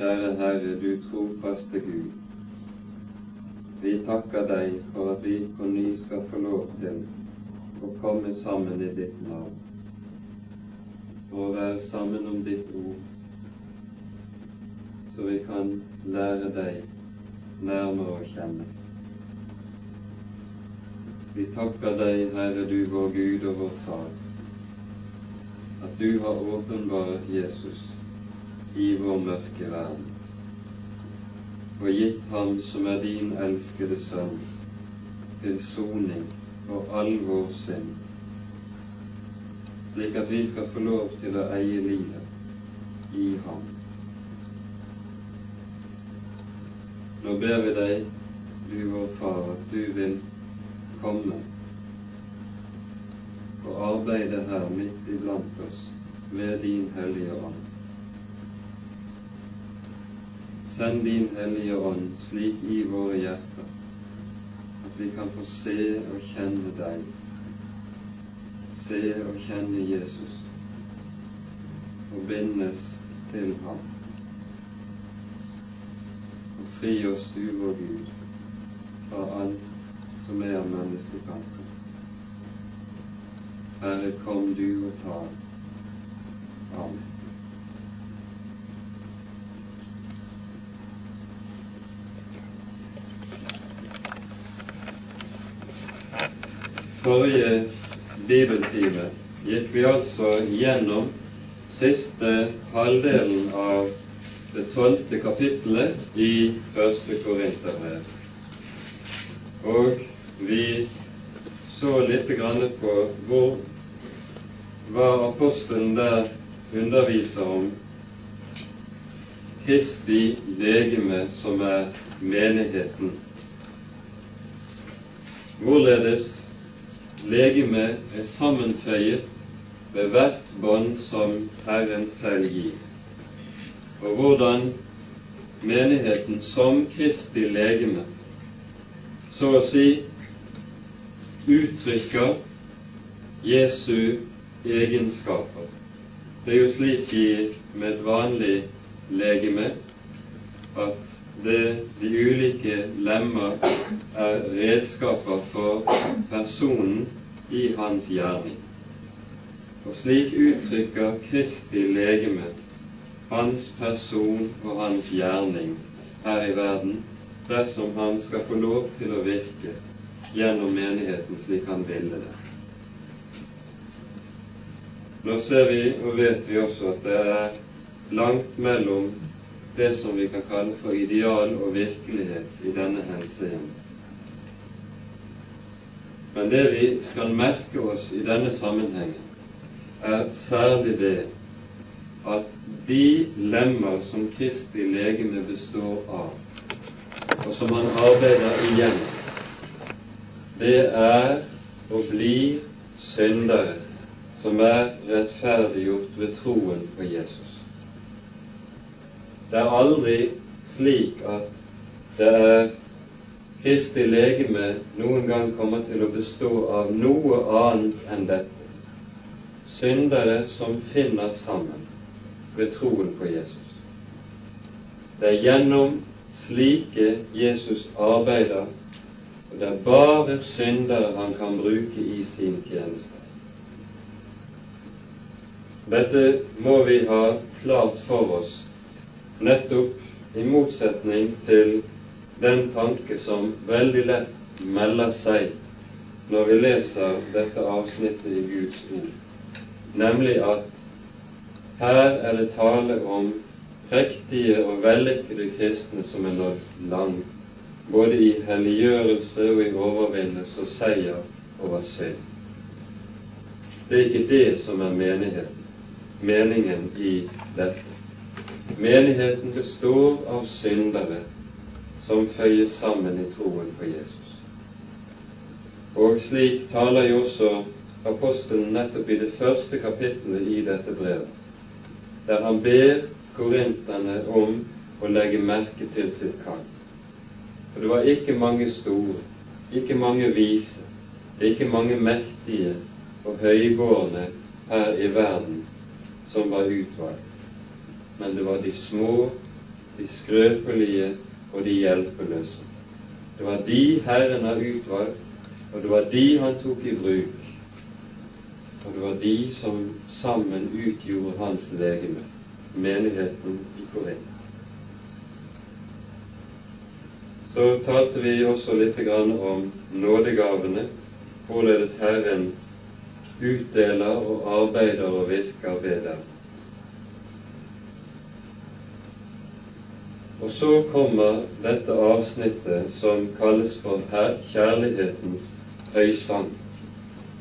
Kjære Herre, du trofaste Gud. Vi takker deg for at vi på ny skal få lov til å komme sammen i ditt navn, å være sammen om ditt ord, så vi kan lære deg nærmere å kjenne. Vi takker deg, Herre, du vår Gud og vår Far, at du har åpenbart Jesus i vår mørke verden og gitt ham som er din elskede sønn, til soning for all vår synd, slik at vi skal få lov til å eie livet i ham. Nå ber vi deg, du vår Far, at du vil komme og arbeide her midt iblant oss ved din Hellige Ånd. Send din Hellige Ånd slik i våre hjerter at vi kan få se og kjenne deg, se og kjenne Jesus og bindes til ham. Og fri oss, du vår Gud, fra alt som er av menneskelig. Herre, kom du og ta. Amen. Forrige bibeltime gikk vi altså gjennom siste halvdelen av det tolvte kapittelet i første Korinterbrev. Og vi så litt på hvor, hva apostelen der underviser om Kristi legeme, som er menigheten. Hvorledes legemet er sammenføyet ved hvert bånd som Herren selv gir, og hvordan menigheten som Kristi legeme så å si uttrykker Jesu egenskaper. Det er jo slik i, med et vanlig legeme at det, de ulike lemmer er redskaper for personen i hans gjerning. Og slik uttrykker Kristi legeme hans person og hans gjerning her i verden, dersom han skal få lov til å virke gjennom menigheten slik han ville det. Nå ser vi og vet vi også at det er langt mellom det som vi kan kalle for ideal og virkelighet i denne henseende. Men det vi skal merke oss i denne sammenhengen, er særlig det at de lemmer som Kristi legeme består av, og som han arbeider igjen, det er og blir syndere som er rettferdiggjort ved troen på Jesus. Det er aldri slik at det er Kristi legeme noen gang kommer til å bestå av noe annet enn dette. Syndere som finner sammen ved troen på Jesus. Det er gjennom slike Jesus arbeider, og det er bare syndere han kan bruke i sin tjeneste. Dette må vi ha klart for oss nettopp i motsetning til den tanke som veldig lett melder seg når vi leser dette avsnittet i Guds ord, nemlig at her er det tale om prektige og vellykkede kristne som er nådd langt, både i helliggjørelse og i overvinnelse og seier over synd. Det er ikke det som er menigheten, meningen i dette. Menigheten består av syndere som føyes sammen i troen på Jesus. Og slik taler jo også apostelen nettopp i det første kapittelet i dette brevet, der han ber korinterne om å legge merke til sitt kall. For det var ikke mange store, ikke mange vise, ikke mange mektige og høygående her i verden som var utvalgt men det var de små, de skrøpelige og de hjelpeløse. Det var de Herren har utvalgt, og det var de han tok i bruk. Og det var de som sammen utgjorde hans legeme, menigheten i Korint. Så talte vi også litt om nådegavene, hvorledes Herren utdeler og arbeider og virker ved dem. Og så kommer dette avsnittet som kalles for kjærlighetens høysang,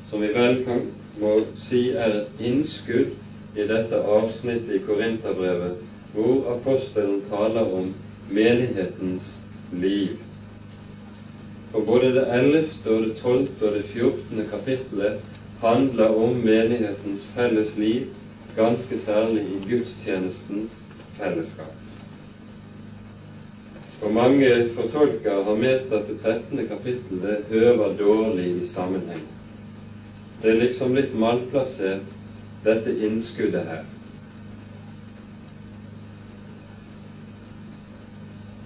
som vi vel kan, må si er et innskudd i dette avsnittet i Korinterbrevet, hvor apostelen taler om menighetens liv. For både det ellevte og det tolvte og det fjortende kapittelet handler om menighetens felles liv, ganske særlig i gudstjenestens fellesskap. Og mange fortolkere har ment at det 13. kapittelet hører dårlig i sammenheng. Det er liksom litt malplassert, dette innskuddet her.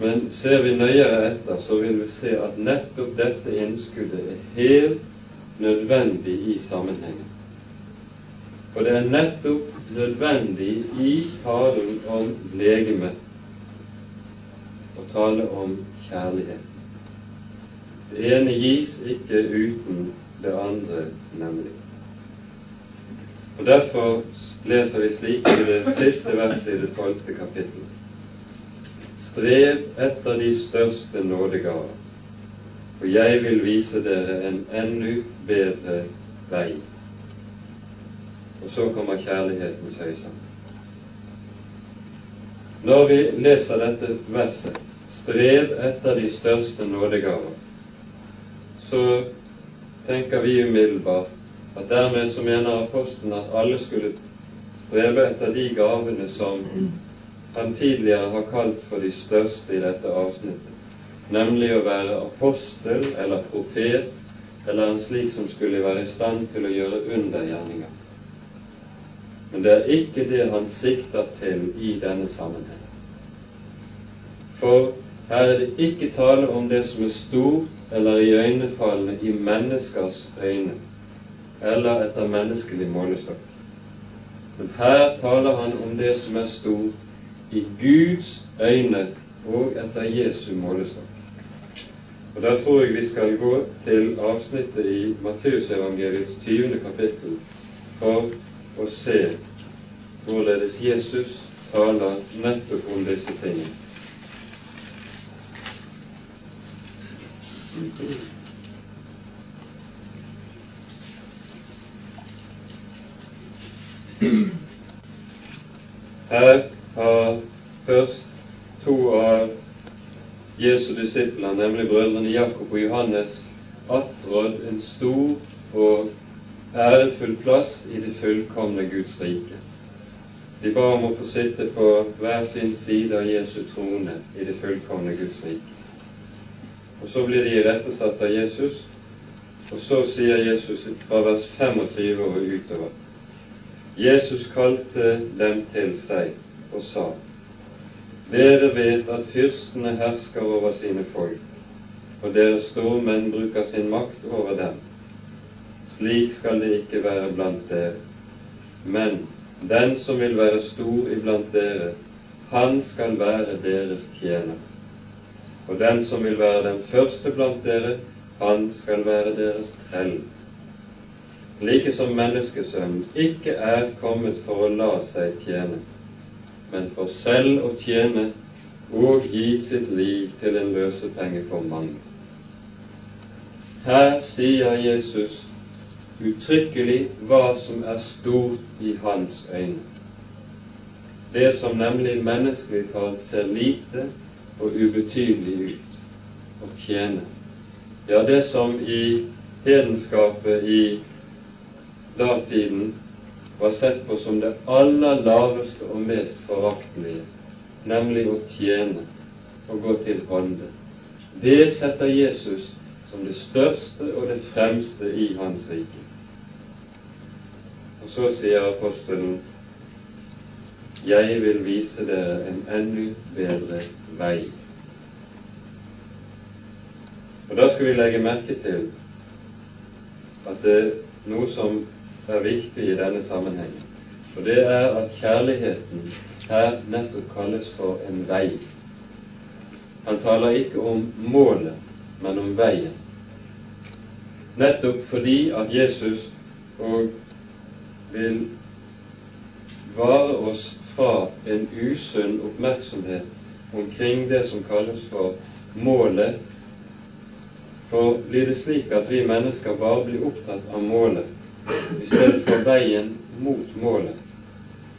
Men ser vi nøyere etter, så vil vi se at nettopp dette innskuddet er helt nødvendig i sammenhengen. For det er nettopp nødvendig i talen om legemet å tale om kjærlighet. Det ene gis ikke uten det andre, nemlig. Og Derfor leser vi slik i det siste verset i det tolvte kapittelet. Strev etter de største nådegaver, for jeg vil vise dere en enda bedre vei. Og så kommer kjærlighetens høysang. Når vi leser dette verset, strev etter de største nådegaver, så tenker vi umiddelbart at dermed så mener apostelen at alle skulle streve etter de gavene som han tidligere har kalt for de største i dette avsnittet, nemlig å være apostel eller profet eller en slik som skulle være i stand til å gjøre undergjerninger. Men det er ikke det han sikter til i denne sammenheng. For her er det ikke tale om det som er stort eller iøynefallende i menneskers øyne, eller etter menneskelig målestokk. Men her taler han om det som er stort i Guds øyne og etter Jesu målestokk. Og Da tror jeg vi skal gå til avsnittet i Matteusevangeliets 20. kapittel for å se hvorledes Jesus taler nettopp om disse tingene. Her har først to av Jesu disipler, nemlig brødrene Jakob og Johannes, attrådd en stor og ærefull plass i det fullkomne Guds rike. De ba om å få sitte på hver sin side av Jesu trone i det fullkomne Guds rike. Og så blir de irettesatt av Jesus, og så sier Jesus fra vers 25 og utover Jesus kalte dem til seg og sa:" Dere vet at fyrstene hersker over sine folk, og deres stormenn bruker sin makt over dem. Slik skal det ikke være blant dere. Men den som vil være stor iblant dere, han skal være deres tjener og den som vil være den første blant dere, han skal være deres trell. Like som menneskesønnen ikke er kommet for å la seg tjene, men for selv å tjene og gi sitt liv til en løsepenge for mange. Her sier Jesus uttrykkelig hva som er stort i hans øyne. Det som nemlig menneskelig talt ser lite og ubetydelig ut å tjene. Ja, det som i hedenskapet i datiden var sett på som det aller laveste og mest foraktelige, nemlig å tjene og gå til hånde. Det setter Jesus som det største og det fremste i Hans rike. Og så sier apostelen jeg vil vise dere en enda bedre vei. Og Da skal vi legge merke til at det er noe som er viktig i denne sammenhengen. Og det er at kjærligheten her nettopp kalles for en vei. Han taler ikke om målet, men om veien. Nettopp fordi at Jesus og vil vare oss fra en usunn oppmerksomhet omkring det som kalles for målet. For blir det slik at vi mennesker bare blir opptatt av målet i stedet for veien mot målet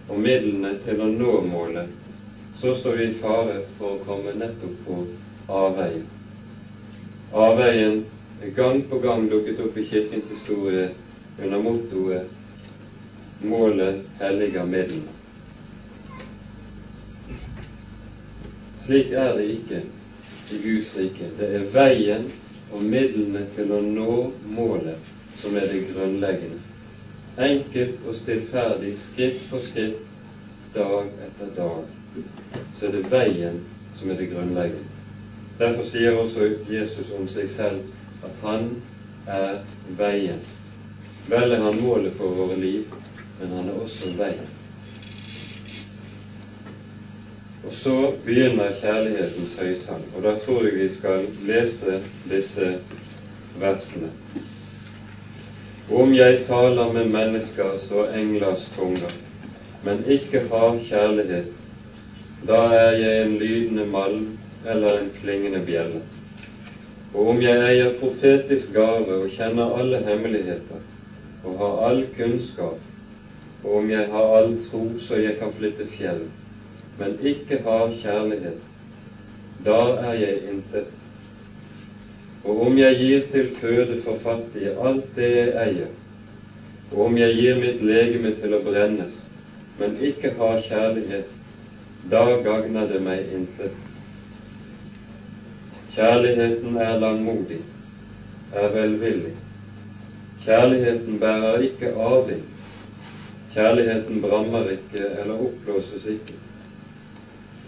og midlene til å nå målet, så står vi i fare for å komme nettopp på avveien. Avveien er gang på gang dukket opp i Kirkens historie under mottoet 'Målet helliger midlene'. Slik er det ikke i Guds rike. Det er veien og midlene til å nå målet som er det grunnleggende. Enkelt og stillferdig, skritt for skritt, dag etter dag, så er det veien som er det grunnleggende. Derfor sier også Jesus om seg selv at han er veien. Vel er han målet for våre liv, men han er også veien. Og så begynner kjærlighetens høysang, og da tror jeg vi skal lese disse versene. Om jeg taler med menneskers og englers tunger, men ikke har kjærlighet, da er jeg en lydende malm eller en klingende bjelle. Og om jeg eier profetisk gave og kjenner alle hemmeligheter og har all kunnskap, og om jeg har all tro så jeg kan flytte fjell, men ikke har kjærlighet, da er jeg intet. Og om jeg gir til føde for fattige alt det jeg eier, og om jeg gir mitt legeme til å brennes, men ikke har kjærlighet, da gagner det meg intet. Kjærligheten er langmodig, er velvillig. Kjærligheten bærer ikke avvik. Kjærligheten brammer ikke eller oppblåses ikke.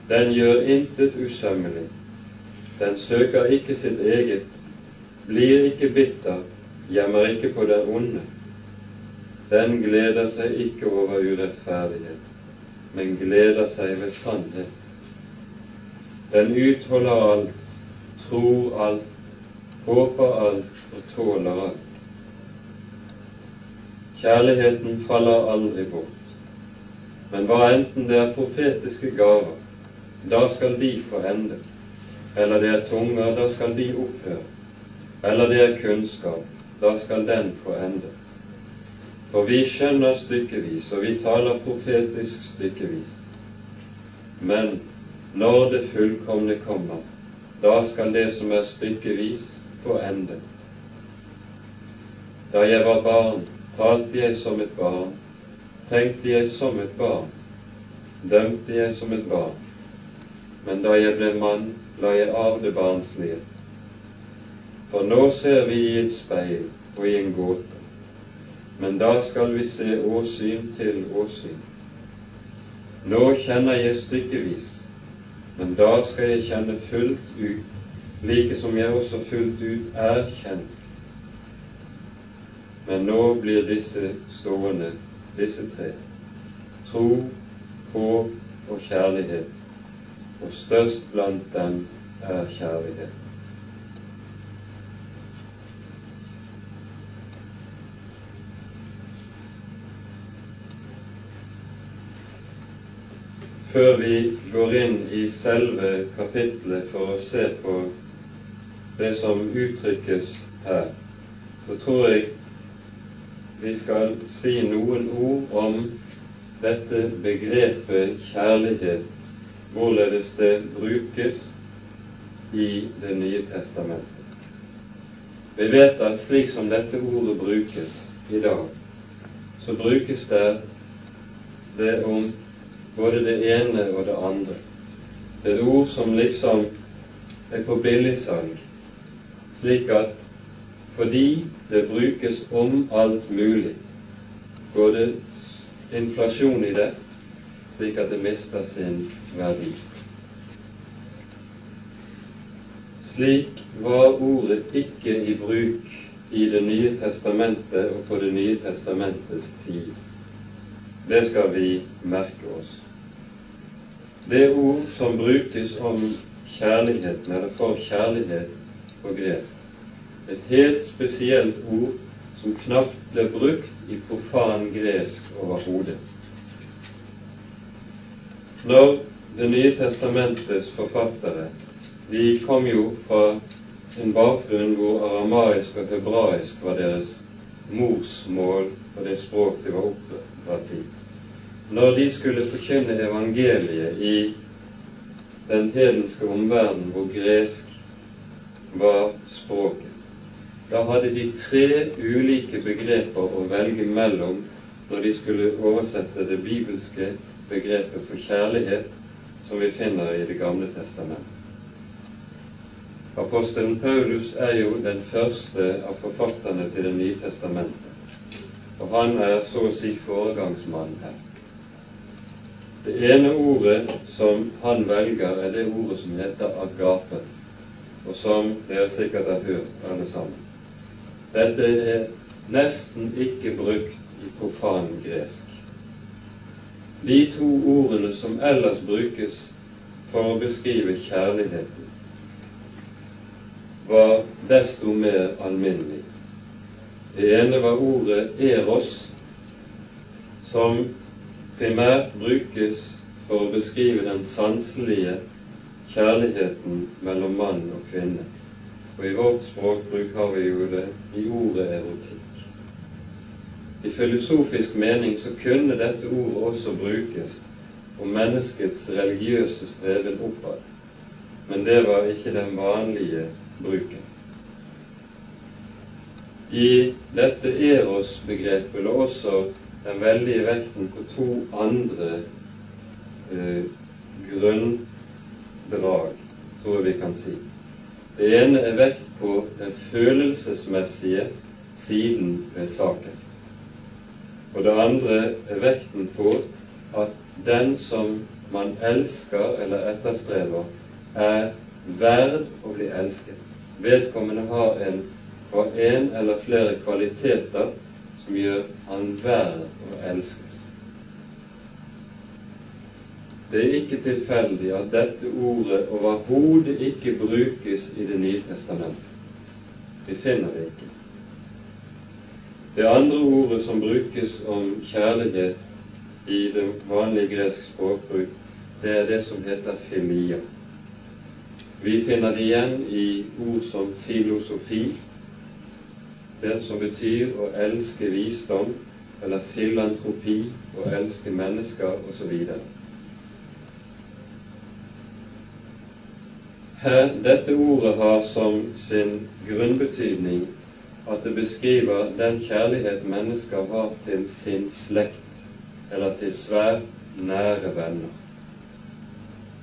Den gjør intet usømmelig. Den søker ikke sitt eget, blir ikke bitter, gjemmer ikke på det onde. Den gleder seg ikke over urettferdighet, men gleder seg ved sannhet. Den utholder alt, tror alt, håper alt og tåler alt. Kjærligheten faller aldri bort. Men hva enten det er profetiske gaver, da skal de få ende. Eller det er tunger, da skal de opphøre. Eller det er kunnskap, da skal den få ende. For vi skjønner stykkevis, og vi taler profetisk stykkevis. Men når det fullkomne kommer, da skal det som er stykkevis, få ende. Da jeg var barn, talte jeg som et barn, tenkte jeg som et barn, dømte jeg som et barn. Men da jeg ble mann, la jeg av det barnslige. For nå ser vi i et speil og i en gåte, men da skal vi se åsyn til åsyn. Nå kjenner jeg stykkevis, men da skal jeg kjenne fullt ut, like som jeg også fullt ut er kjent. Men nå blir disse stående, disse tre. Tro, håp og kjærlighet. Og størst blant dem er kjærlighet. før vi går inn i selve kapitlet for å se på det som uttrykkes her, så tror jeg vi skal si noen ord om dette begrepet kjærlighet, hvorledes det brukes i Det nye testamentet. Vi vet at slik som dette ordet brukes i dag, så brukes det det om både det ene og det andre. Det er et ord som liksom er på billigsalg, slik at fordi det brukes om alt mulig, går det inflasjon i det, slik at det mister sin verdi. Slik var ordet ikke i bruk i Det nye testamentet og på Det nye testamentets tid. Det skal vi merke oss. Det ord som brukes om kjærligheten, eller for kjærlighet på gresk, et helt spesielt ord som knapt ble brukt i profan gresk overhodet. Når Det nye testamentets forfattere de kom jo fra en bakgrunn hvor aramaisk og hebraisk var deres morsmål og det språk de var oppdratt i. Når de skulle forkynne evangeliet i den hedenske omverdenen hvor gresk var språket, da hadde de tre ulike begreper å velge mellom når de skulle oversette det bibelske begrepet for kjærlighet som vi finner i Det gamle testamentet. Apostelen Paulus er jo den første av forfatterne til Det nye testamentet, og han er så å si foregangsmann her. Det ene ordet som han velger, er det ordet som heter agape, og som dere sikkert har hørt alle sammen. Dette er nesten ikke brukt i profan gresk. De to ordene som ellers brukes for å beskrive kjærligheten, var desto mer alminnelig. Det ene var ordet eros, som primært brukes for å beskrive den sanselige kjærligheten mellom mann og kvinne. Og i vårt språkbruk har vi jo det i ordet erotikk. I filosofisk mening så kunne dette ordet også brukes om menneskets religiøse streven oppad, men det var ikke den vanlige bruken. I dette eros-begrepet lå også den veldige vekten på to andre eh, grunndrag, tror jeg vi kan si. Det ene er vekt på den følelsesmessige siden ved saken. Og det andre er vekten på at den som man elsker eller etterstreber, er verd å bli elsket. Vedkommende har en, har en eller flere kvaliteter som gjør han verd å elskes. Det er ikke tilfeldig at dette ordet overhodet ikke brukes i Det nye testamentet. Vi finner det ikke. Det andre ordet som brukes om kjærlighet i det vanlige gresk språkbruk, det er det som heter femia. Vi finner det igjen i ord som filosofi, det som betyr å elske visdom, eller filantropi, å elske mennesker osv. Dette ordet har som sin grunnbetydning at det beskriver den kjærlighet mennesker har til sin slekt, eller til svært nære venner.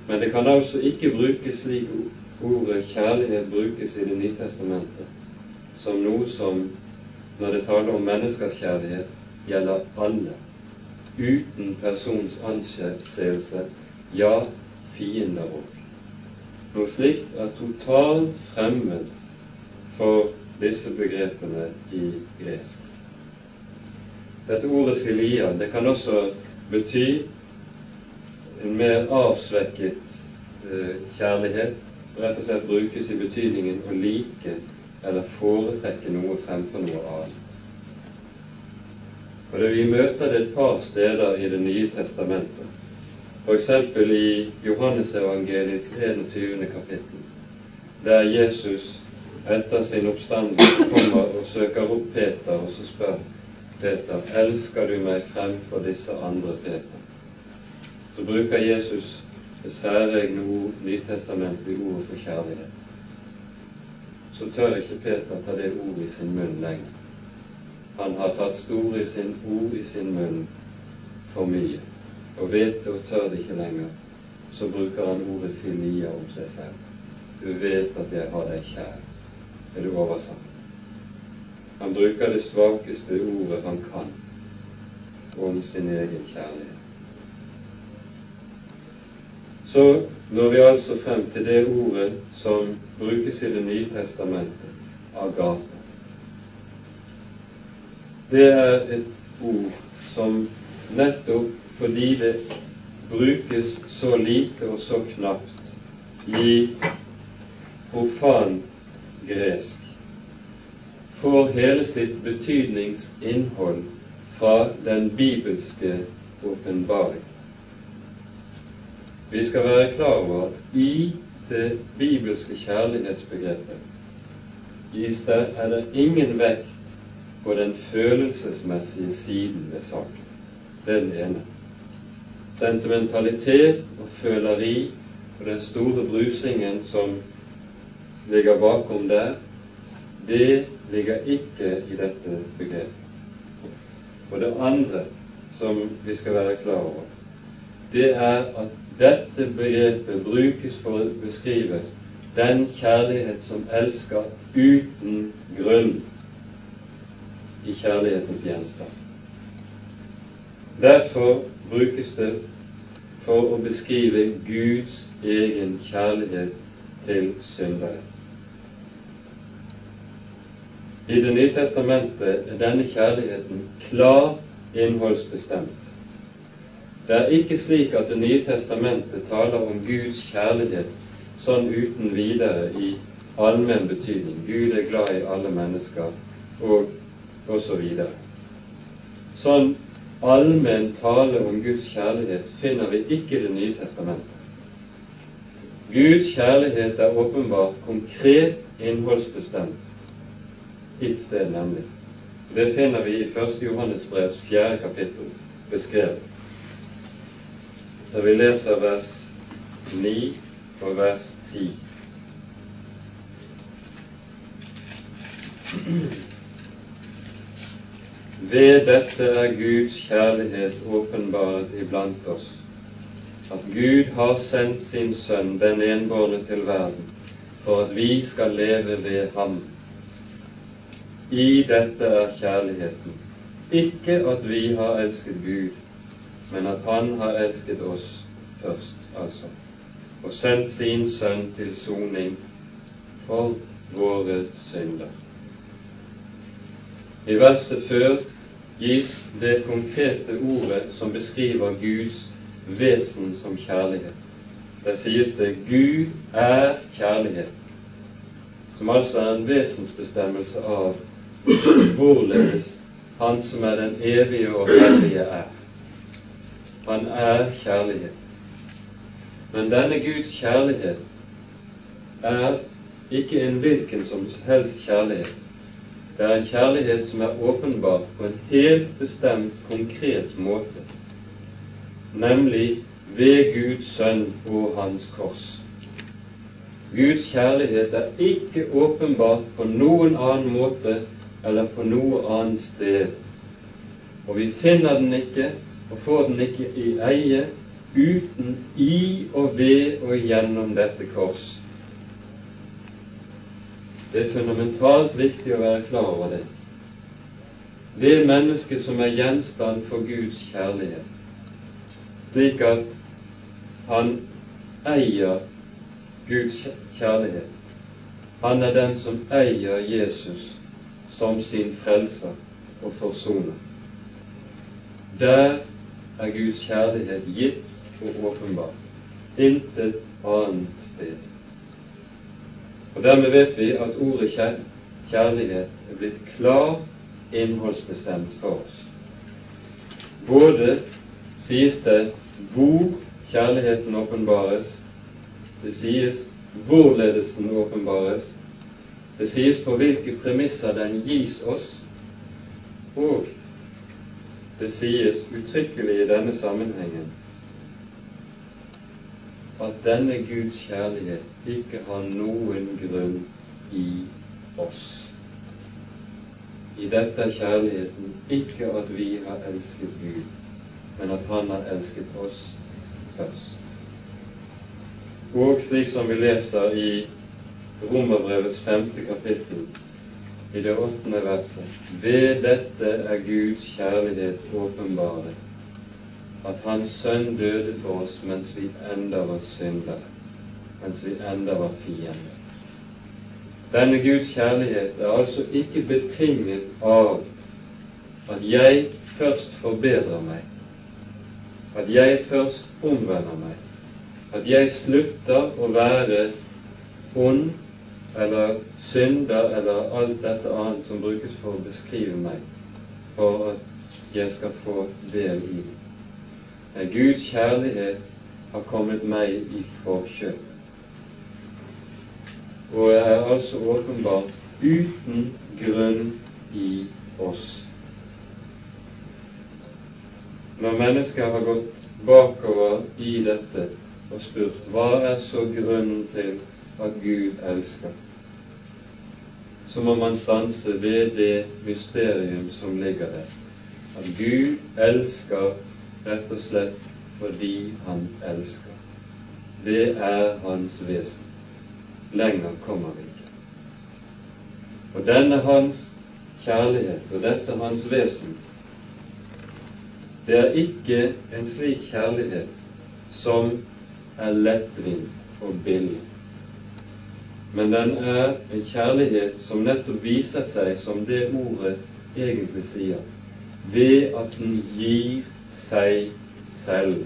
Men det kan altså ikke brukes slik ordet kjærlighet brukes i Det nye testamentet, som noe som, når det taler om menneskers kjærlighet, gjelder alle, uten persons anseelse, ja, fiender òg. Noe slikt er totalt fremmed for disse begrepene i gresk. Dette ordet filia det kan også bety en mer avsvekket eh, kjærlighet rett og slett brukes i betydningen å like eller foretrekke noe fremfor noe annet. Og det Vi møter det et par steder i Det nye testamentet, f.eks. i Johannesevangeliets 21. kapittel, der Jesus etter sin oppstandelse kommer og søker opp Peter, og så spør Peter, elsker du meg fremfor disse andre Peter? så bruker Jesus det særegne ord, ordet for kjærlighet. Så tør ikke Peter ta det ordet i sin munn lenger. Han har tatt store i sin ord i sin munn for mye, og vet det og tør det ikke lenger. Så bruker han ordet filia om seg selv. Du vet at jeg har deg kjær. Er det oversatt? Han bruker det svakeste ordet han kan om sin egen kjærlighet. så når vi altså frem til det ordet som brukes i Det nye testamentet, agape. Det er et ord som nettopp fordi det brukes så lite og så knapt i profan gresk, får hele sitt betydningsinnhold fra den bibelske åpenbaring. Vi skal være klar over at i det bibelske kjærlighetsbegrepet er det ingen vekt på den følelsesmessige siden ved saken. Den ene. Sentimentalitet og føleri og den store brusingen som ligger bakom der, det ligger ikke i dette begrepet. Og det andre som vi skal være klar over, det er at dette begrepet brukes for å beskrive den kjærlighet som elsker uten grunn i kjærlighetens gjenstand. Derfor brukes det for å beskrive Guds egen kjærlighet til syndere. I Det nye testamentet er denne kjærligheten klar innholdsbestemt. Det er ikke slik at Det nye testamentet taler om Guds kjærlighet sånn uten videre i allmenn betydning. Gud er glad i alle mennesker, og osv. Så sånn allmenn tale om Guds kjærlighet finner vi ikke i Det nye testamentet. Guds kjærlighet er åpenbart konkret innholdsbestemt et sted, nemlig. Det finner vi i 1. Johannes brevs 4. kapittel beskrevet da vi leser vers 9 og vers 10. Ved dette er Guds kjærlighet åpenbaret iblant oss, at Gud har sendt sin Sønn, den enbårne, til verden, for at vi skal leve ved ham. I dette er kjærligheten, ikke at vi har elsket Gud, men at Han har elsket oss først, altså, og sendt sin Sønn til soning for våre synder. I verset før gis det konkrete ordet som beskriver Guds vesen som kjærlighet. Der sies det 'Gud er kjærlighet', som altså er en vesensbestemmelse av hvorledes Han som er den evige og hellige, er. Han er kjærlighet. Men denne Guds kjærlighet er ikke en hvilken som helst kjærlighet. Det er en kjærlighet som er åpenbar på en helt bestemt, konkret måte, nemlig ved Guds sønn og hans kors. Guds kjærlighet er ikke åpenbart på noen annen måte eller på noe annet sted. Og vi finner den ikke og får den ikke i eie uten i og ved og gjennom dette kors. Det er fundamentalt viktig å være klar over det. Det mennesket som er gjenstand for Guds kjærlighet, slik at han eier Guds kjærlighet. Han er den som eier Jesus som sin frelser og forsoner. Der er Guds kjærlighet gitt og åpenbar. Intet annet sted. Og Dermed vet vi at ordet kjærlighet er blitt klar innholdsbestemt for oss. Både sies det hvor kjærligheten åpenbares, det sies hvorledes den åpenbares, det sies på hvilke premisser den gis oss, og det sies uttrykkelig i denne sammenhengen at denne Guds kjærlighet ikke har noen grunn i oss. I dette er kjærligheten ikke at vi har elsket Gud, men at Han har elsket oss først. Og slik som vi leser i Romerbrevets femte kapittel, i det åttende verset. Ved dette er Guds kjærlighet åpenbare, at Hans Sønn døde for oss mens vi enda var syndere, mens vi enda var fiender. Denne Guds kjærlighet er altså ikke betinget av at jeg først forbedrer meg, at jeg først omvender meg, at jeg slutter å være ond eller synder eller alt dette annet som brukes for å beskrive meg, for at jeg skal få del i. Nei, Guds kjærlighet har kommet meg i forkjøp, og er altså åpenbart uten grunn i oss. Når mennesker har gått bakover i dette og spurt hva er så grunnen til at Gud elsker, så må man stanse ved det mysterium som ligger der. At Gud elsker rett og slett fordi Han elsker. Det er Hans vesen. Lenger kommer vi ikke. Og denne Hans kjærlighet og dette Hans vesen, det er ikke en slik kjærlighet som er lettvint og billig men den er en kjærlighet som nettopp viser seg som det ordet egentlig sier, ved at den gir seg selv.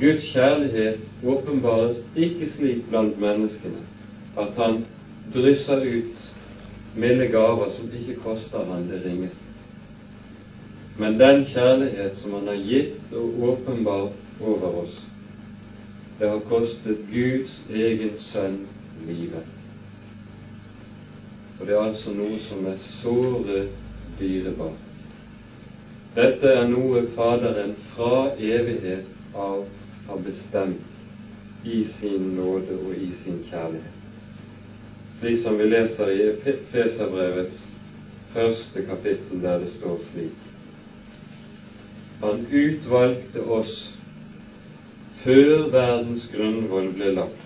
Guds kjærlighet åpenbares ikke slik blant menneskene at han drysser ut milde gaver som ikke koster han det ringeste. Men den kjærlighet som han har gitt og åpenbart over oss, det har kostet Guds egen sønn livet. Og det er altså noe som er såre dyrebart. Dette er noe Faderen fra evighet av har bestemt i sin nåde og i sin kjærlighet. Slik som vi leser i Feserbrevets første kapittel, der det står slik Han utvalgte oss før verdens grunnvoll ble lagt,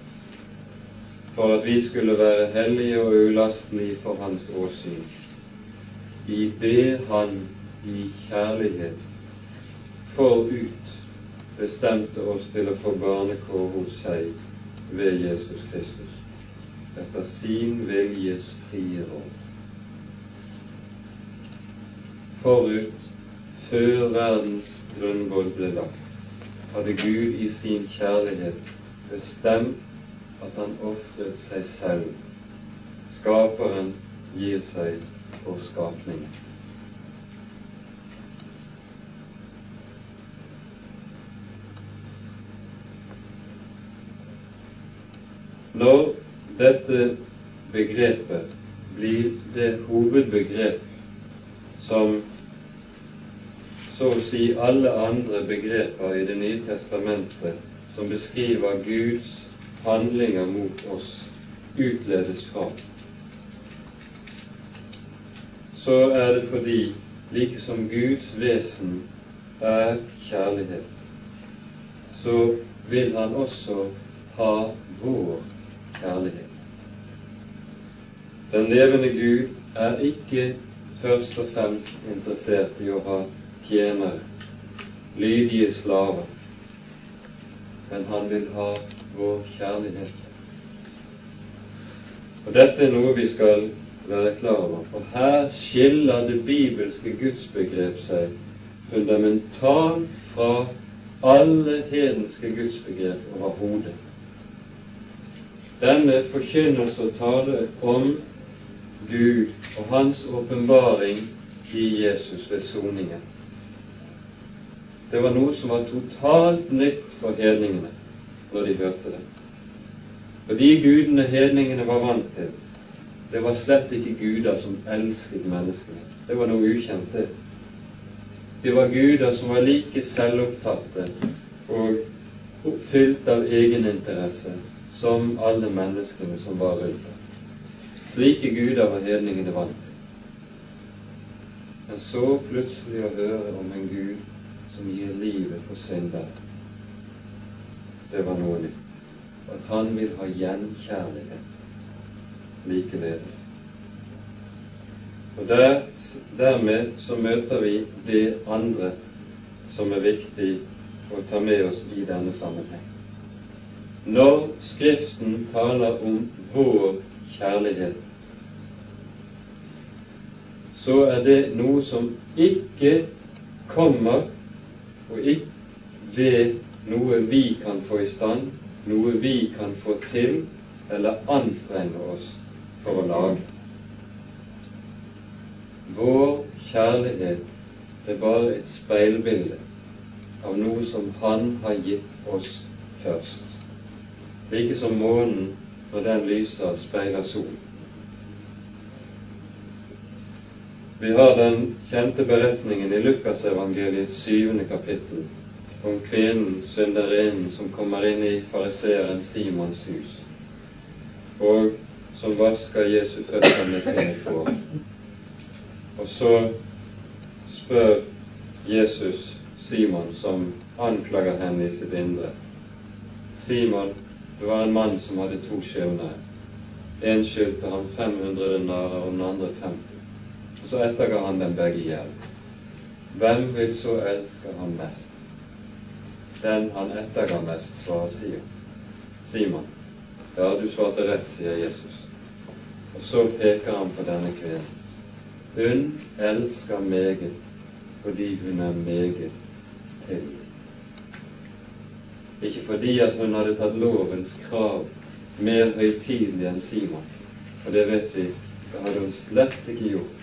for at vi skulle være hellige og ulastelige for Hans åsyn, i det Han i kjærlighet forut bestemte oss til å få barnekår hos seg ved Jesus Kristus, etter sin viljes frie råd. Forut, før verdens grunnvoll ble lagt, hadde Gud i sin kjærlighet bestemt at han ofret seg selv. Skaperen gir seg for skapningen. Når dette begrepet blir det hovedbegrep som så å si alle andre begreper i Det nye testamentet som beskriver Guds handlinger mot oss, utledes fra, så er det fordi like som Guds vesen er kjærlighet, så vil Han også ha vår kjærlighet. Den levende Gud er ikke først og fremst interessert i å ha tjenere, lydige slaver, men han vil ha vår kjærlighet. Og Dette er noe vi skal være klar over, for her skiller det bibelske gudsbegrep seg fundamentalt fra alle hedenske gudsbegrep overhodet. Denne forkynnelse og tale om Gud og Hans åpenbaring i Jesus ved soningen det var noe som var totalt nytt for hedningene når de hørte det. Og de gudene hedningene var vant til, det var slett ikke guder som elsket menneskene. Det var noe ukjent, det. De var guder som var like selvopptatte og fylt av egeninteresse som alle menneskene som var rundt dem. Slike guder var hedningene vant til. Men så plutselig å høre om en gud som gir livet for syndere. Det var noe nytt. At han vil ha gjenkjærlighet likeledes. Og der, dermed så møter vi det andre som er viktig å ta med oss i denne sammenheng. Når Skriften taler om vår kjærlighet, så er det noe som ikke kommer og ikke ved noe vi kan få i stand, noe vi kan få til eller anstrenge oss for å lage. Vår kjærlighet er bare et speilbilde av noe som Han har gitt oss først. Like som månen når den lyser, speiler solen. Vi har den kjente beretningen i Lukasevangeliets syvende kapittel om kvinnen, synderinnen, som kommer inn i fariseeren Simons hus, og som vasker Jesu føtter med sine tårer. Og så spør Jesus Simon, som anklager henne i sitt indre. Simon, det var en mann som hadde to skjebner. En skyldte ham 500 denarer og den andre 50. Og så etterga han dem begge i. Hvem vil så elske ham mest? Den han etterga mest, svarer Sion. Simon. Ja, du svarte rett, sier Jesus. Og så peker han på denne kvinnen. Hun elsker meget fordi hun er meget tilgitt. Ikke fordi at hun hadde tatt lovens krav mer høytidelig enn Simon, for det vet vi, det hadde hun slett ikke gjort.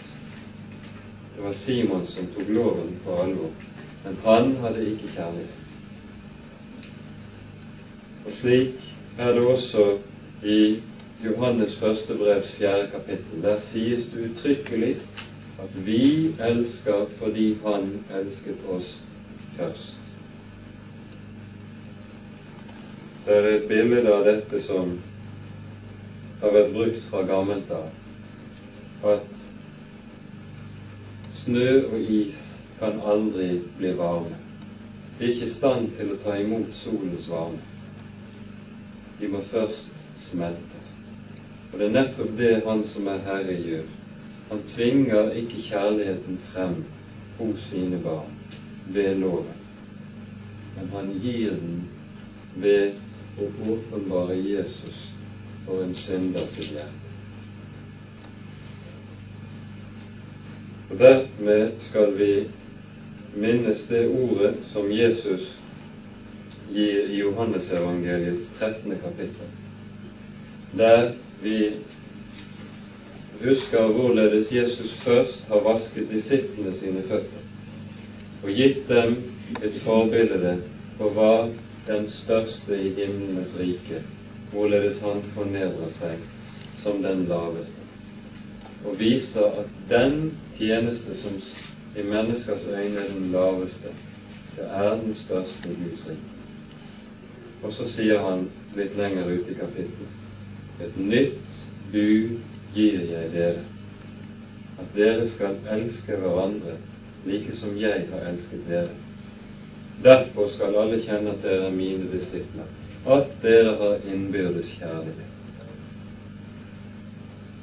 Det var Simon som tok loven på alvor, men han hadde ikke kjærlighet. Og slik er det også i Johannes første brevs fjerde kapittel. Der sies det uttrykkelig at vi elsker fordi Han elsket oss først. Det er et bilde av dette som har vært brukt fra gammelt av, at snø og is kan aldri bli varme. De er ikke i stand til å ta imot solens varme. De må først smelte. Og det er nettopp det Han som er Herre, gjør. Han tvinger ikke kjærligheten frem hos sine barn ved loven, men han gir den ved å åpenbare Jesus for en synder sitt hjerte. Og Dermed skal vi minnes det ordet som Jesus gir i Johannesevangeliets 13. kapittel, der vi husker hvorledes Jesus først har vasket disiplene sine føtter og gitt dem et forbilde på hva den største i himlenes rike, hvorledes han fornedrer seg som den laveste, og viser at den tjeneste som i menneskers øyne er den laveste, det er den største i Guds rike. Og så sier han litt lenger ute i kapittelet et nytt bud gir jeg dere, at dere skal elske hverandre like som jeg har elsket dere. Derfor skal alle kjenne at dere er mine disipler, at dere har innbyrdes kjærlighet.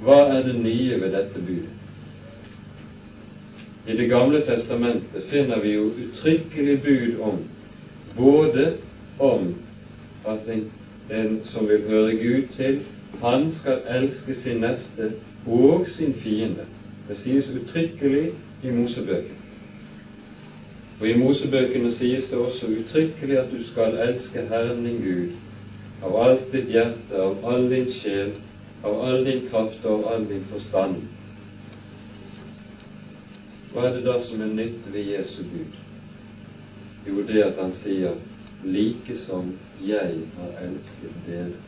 Hva er det nye ved dette budet? I Det gamle testamentet finner vi jo uttrykkelig bud om både om at en, en som vil høre Gud til, han skal elske sin neste og sin fiende. Det sies uttrykkelig i Mosebøkene. Og i Mosebøkene sies det også uttrykkelig at du skal elske Herren din Gud av alt ditt hjerte, av all din sjel, av all din kraft og av all din forstand. Hva er det da som er nytt ved Jesu Gud? Jo, det at han sier 'like som jeg har elsket dere'.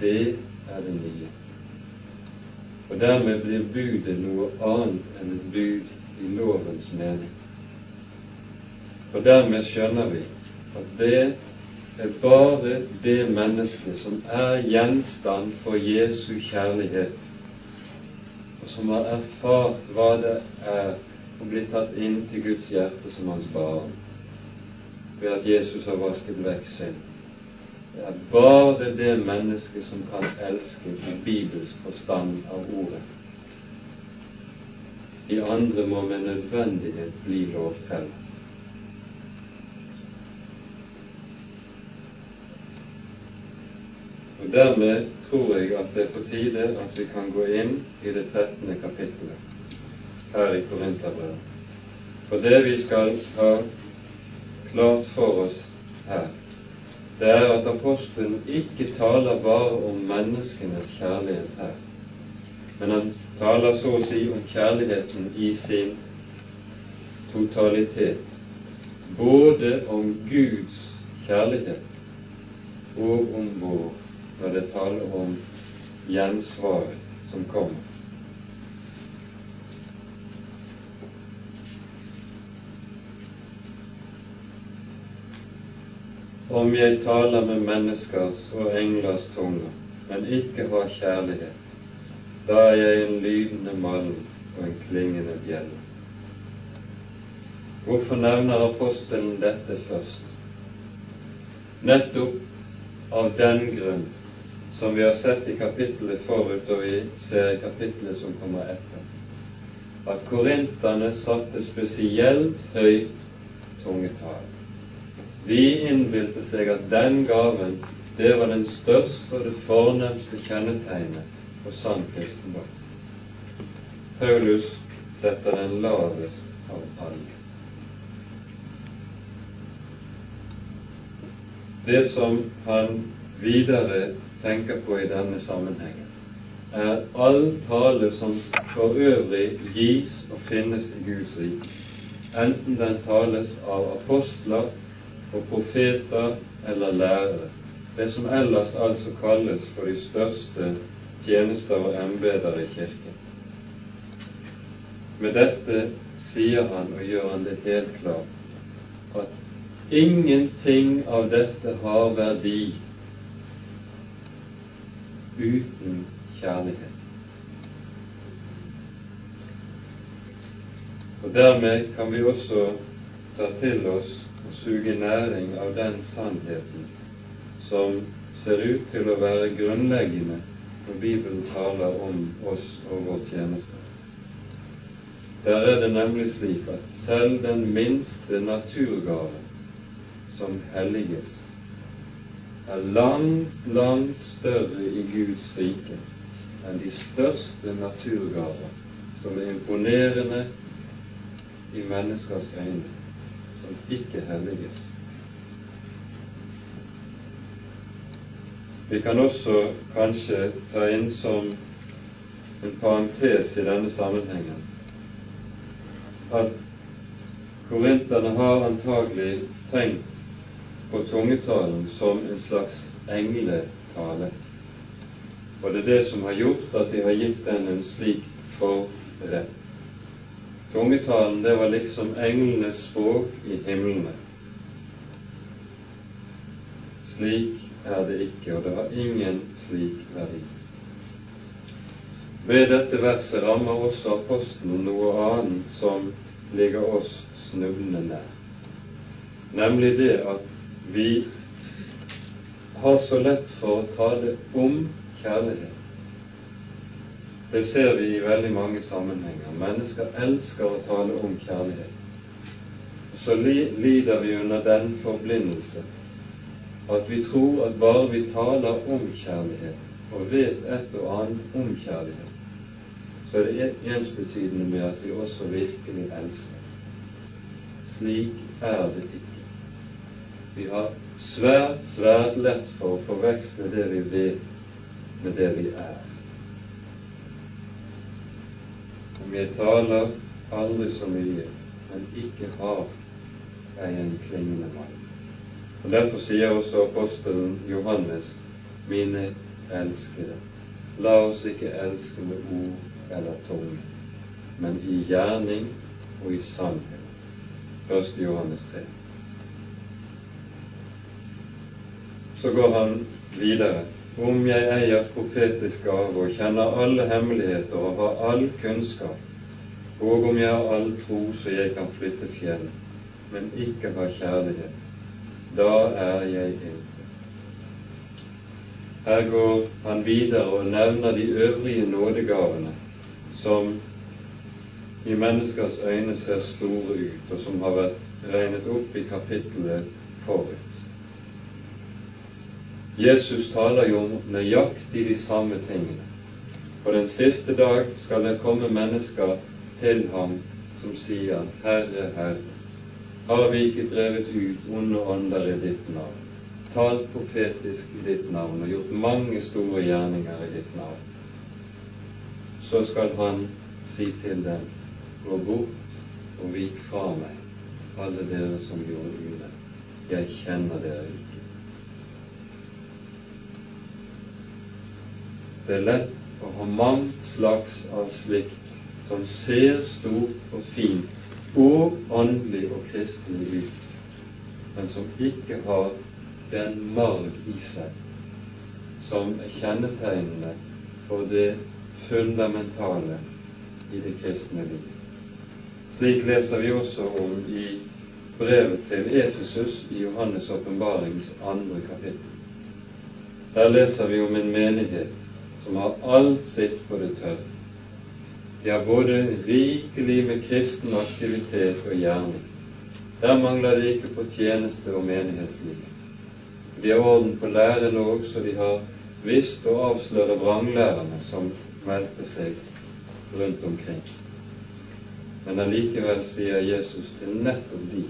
Det er det nye. Og dermed blir budet noe annet enn et bud i lovens mening. Og dermed skjønner vi at det er bare det mennesket som er gjenstand for Jesu kjærlighet, og som har erfart hva det er å bli tatt inn til Guds hjerte som hans barn, ved at Jesus har vasket vekk synd det er bare det mennesket som kan elske i Bibels forstand av ordet. De andre må med nødvendighet bli lovfeller. Og Dermed tror jeg at det er på tide at vi kan gå inn i det 13. kapittelet her i Korinterbrevet. For det vi skal ha klart for oss her, det er at apostelen ikke taler bare om menneskenes kjærlighet her, men han taler så å si om kjærligheten i sin totalitet, både om Guds kjærlighet og om vår når det taler om gjensvaret som kommer. Om jeg taler med menneskers og englers tunger, men ikke har kjærlighet, da er jeg en lydende malm og en klingende bjelle. Hvorfor nevner apostelen dette først? Nettopp av den grunn som vi har sett i kapittelet forut, og vi ser i kapittelet som kommer etter, at korinterne satte spesielt høyt tungetall. De innbilte seg at den gaven, det var den største og det fornemste kjennetegnet på sann kristendom. Paulus setter den lavest av alle. Det som han videre tenker på i denne sammenhengen, er all tale som for øvrig gis og finnes i Guds rike, enten den tales av apostler og profeter eller lærere, det som ellers altså kalles for de største tjenester og embeter i Kirken. Med dette sier han og gjør han det helt klart at ingenting av dette har verdi uten kjærlighet. Og Dermed kan vi også ta til oss og suge næring av den sannheten som ser ut til å være grunnleggende når Bibelen taler om oss og vår tjeneste. Der er det nemlig slik at selv den minste naturgave som helliges, er langt, langt større i Guds rike enn de største naturgaver som er imponerende i menneskers øyne, som ikke helliges. Vi kan også kanskje ta inn som en parentes i denne sammenhengen at korinterne har antagelig tenkt på tungetalen som en slags engletale. Og det er det som har gjort at de har gitt den en slik forrett. Tungetalen, det var liksom englenes språk i himlene. Slik er det ikke, og det har ingen slik verdi. Ved dette verset rammer også apostelen noe annet som ligger oss snublende nær, nemlig det at vi har så lett for å tale om kjærlighet. Det ser vi i veldig mange sammenhenger. Mennesker elsker å tale om kjærlighet. Så lider vi under den forblindelse at vi tror at bare vi taler om kjærlighet og vet et og annet om kjærlighet, så er det ensbetydende med at vi også virkelig elsker. Slik er det ikke. Vi har svært, svært lett for å forveksle det vi vet, med det vi er. Om jeg taler aldri så mye, men ikke har, jeg en klingende mann. Og Derfor sier også apostelen Johannes, mine elskede, la oss ikke elske med ord eller tunge, men i gjerning og i sannhet. 1. Johannes 3. Så går han videre. Om jeg eier profetisk gave og kjenner alle hemmeligheter og har all kunnskap, og om jeg har all tro så jeg kan flytte fjell, men ikke har kjærlighet, da er jeg intet. Her går han videre og nevner de øvrige nådegavene som i menneskers øyne ser store ut, og som har vært regnet opp i kapittelet forut. Jesus taler jo om nøyaktig de samme tingene. På den siste dag skal det komme mennesker til ham som sier, Herre, Herre, har vi ikke drevet ut onde ånder i ditt navn, talt profetisk i ditt navn og gjort mange store gjerninger i ditt navn? Så skal han si til dem, gå bort og vik fra meg, alle dere som gjorde urett. Jeg kjenner dere ikke. Det er lett å ha mangt slags av slikt som ser stort og fint og åndelig og kristelig ut, men som ikke har den marg i seg som er kjennetegnende for det fundamentale i det kristne liv. Slik leser vi også om i brevet til Efesus i Johannes' åpenbarings andre kapittel. Der leser vi om en menighet som har alt sitt på det tørre de har både rikelig med kristen aktivitet og gjerning. Der mangler de ikke på tjeneste og menighetsliv. De har orden på lærerne også, så de har visst å avsløre vranglærerne som meldte seg rundt omkring. Men allikevel sier Jesus til nettopp de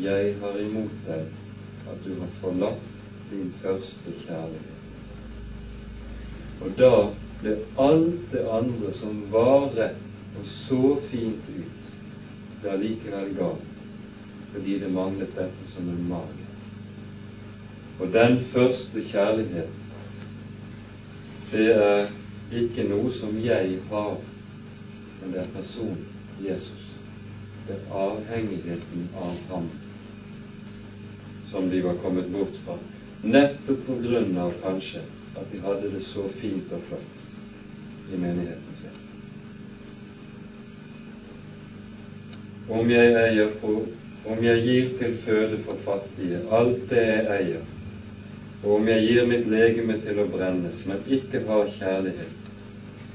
Jeg har imot deg at du har forlatt din første kjærlighet. Og da ble alt det andre som var rett og så fint ut, det allikevel galt, fordi det manglet dette som en mage. Og den første kjærlighet, det er ikke noe som jeg har, men det er personen Jesus. Det er avhengigheten av ham som de var kommet bort fra, nettopp på grunn av kanskje at de hadde det så fint og flott i menigheten sin. Om jeg, eier på, om jeg gir til føde for fattige alt det jeg eier, og om jeg gir mitt legeme til å brennes, men ikke har kjærlighet,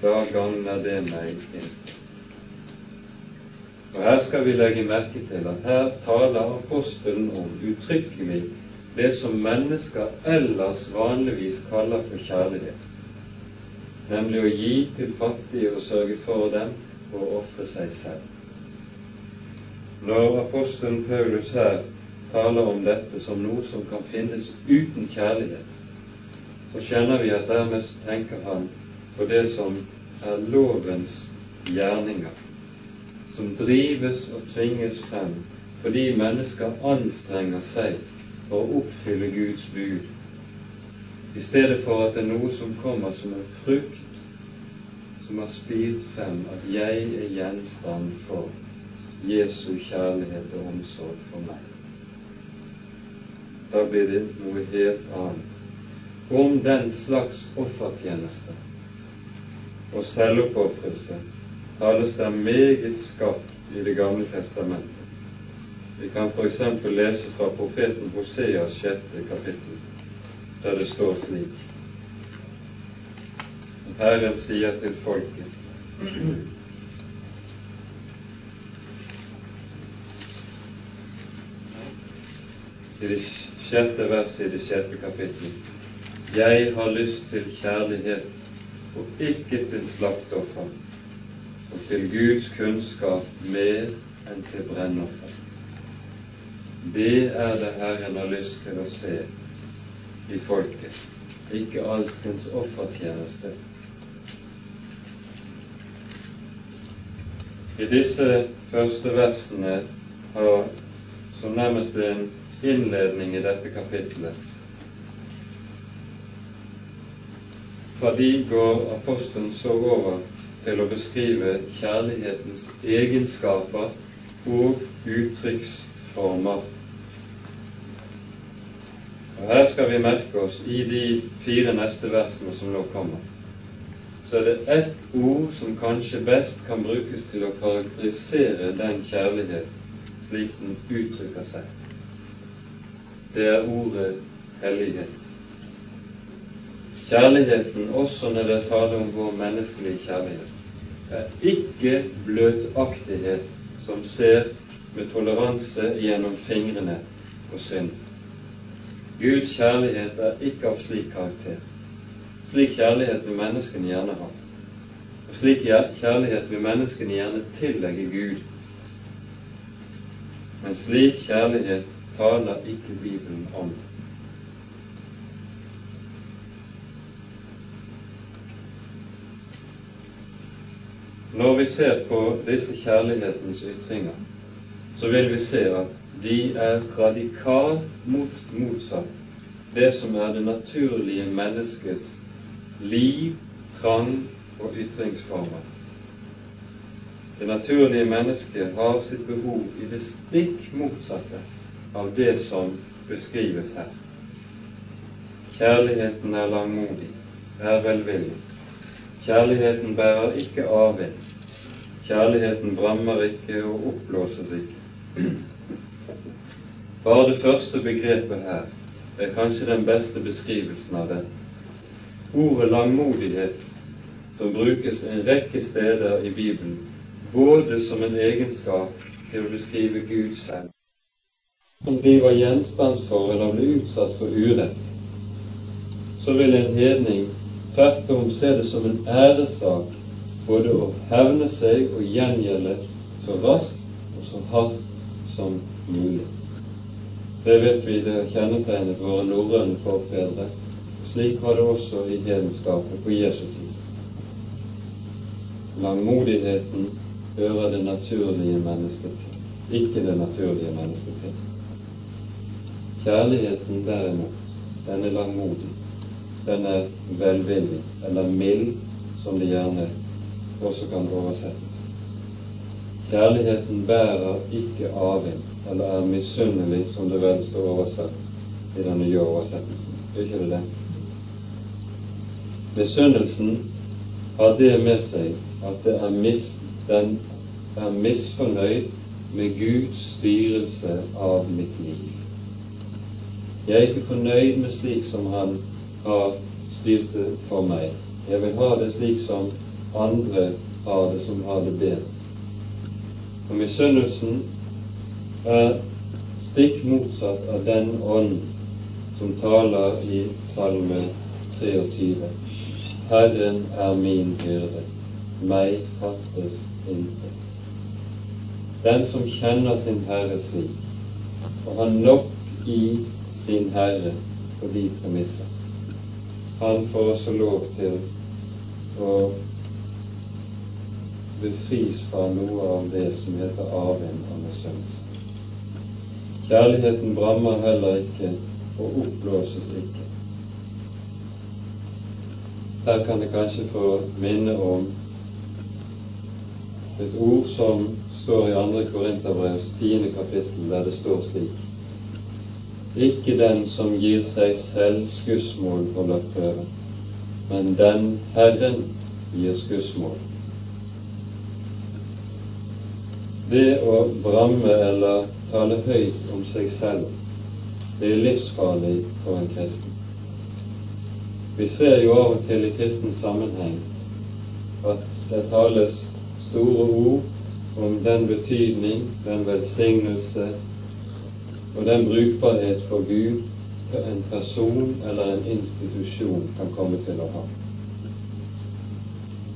da gagner det meg ikke. Og Her skal vi legge merke til at her taler apostelen om uttrykkelig det som mennesker ellers vanligvis kaller for kjærlighet nemlig å gi til fattige og sørge for dem og ofre seg selv. Når apostelen Paulus her taler om dette som noe som kan finnes uten kjærlighet, så kjenner vi at dermed tenker han på det som er lovens gjerninger, som drives og tvinges frem fordi mennesker anstrenger seg å oppfylle Guds bud i stedet for at det er noe som kommer som en frukt som har spilt frem at jeg er gjenstand for Jesu kjærlighet og omsorg for meg. Da blir det noe helt annet. Om den slags offertjeneste og selvoppofrelse tales det meget skapt i Det gamle testamentet. Vi kan f.eks. lese fra profeten Hoseas sjette kapittel der det står slik Herren sier til folket i det sjette verset i det sjette kapittel Jeg har lyst til kjærlighet og ikke til slaktoffer, og til Guds kunnskap mer enn til brennoffer. Det er det Herren har lyst til å se i folket, ikke alskens offertjeneste. I disse første versene har som nærmest en innledning i dette kapittelet Fra de går apostelen så over til å beskrive kjærlighetens egenskaper og uttrykksformer og Her skal vi merke oss i de fire neste versene som nå kommer, så er det ett ord som kanskje best kan brukes til å karakterisere den kjærlighet slik den uttrykker seg. Det er ordet hellighet. Kjærligheten, også når det er tale om vår menneskelige kjærlighet, er ikke bløtaktighet som ser med toleranse gjennom fingrene på synd Guds kjærlighet er ikke av slik karakter. Slik kjærlighet vil menneskene gjerne ha. Og slik kjærlighet vil menneskene gjerne tillegge Gud. Men slik kjærlighet taler ikke Bibelen om. Når vi ser på disse kjærlighetens ytringer, så vil vi se at de er radikalt mot, motsatt det som er det naturlige menneskets liv, trang og ytringsformer. Det naturlige mennesket har sitt behov i det stikk motsatte av det som beskrives her. Kjærligheten er langmodig, er velvillig. Kjærligheten bærer ikke avvind. Kjærligheten brammer ikke og oppblåses ikke. Bare det første begrepet her er kanskje den beste beskrivelsen av den. Ordet langmodighet, som brukes en rekke steder i Bibelen, både som en egenskap til å beskrive Gud selv, som gjenstand for, eller blir utsatt for urett, så vil en hedning tvert om se det som en æresak både å hevne seg og gjengjelde så raskt og så hardt som mulig. Det vet vi det kjennetegnet våre norrøne forfedre. Slik var det også i hedenskapet på Jesu tid. Langmodigheten hører det naturlige mennesket til, ikke det naturlige mennesket til. Kjærligheten derimot, den er langmodig. Den er velvillig, eller mild, som det gjerne også kan oversettes. Kjærligheten bærer ikke avvind eller er misunnelig, som det vel står oversatt i den nye oversettelsen. Er ikke det det? Misunnelsen har det med seg at det er mis, den er misfornøyd med Guds styrelse av mitt liv. Jeg er ikke fornøyd med slik som Han har styrt det for meg. Jeg vil ha det slik som andre har det, som har det bedre. Og misunnelsen er stikk motsatt av den ånd som taler i Salme 23. Herren er min hyrde, meg fattes intet. Den som kjenner sin Herre slik, og har nok i sin Herre på de premisser, han får også lov til å befris fra noe av det som heter arven og misunnelse. Kjærligheten brammer heller ikke og oppblåses ikke. Her kan jeg kanskje få minne om et ord som står i 2. Korinterbrevs tiende kapittel, der det står slik Ikke den som gir seg selv skussmål holder prøve, men den Herren gir skussmål. Det å bramme eller tale høyt om seg selv, det er livsfarlig for en kristen. Vi ser jo av og til i kristen sammenheng at det tales store ord om den betydning, den velsignelse og den brukbarhet for Gud en person eller en institusjon kan komme til å ha.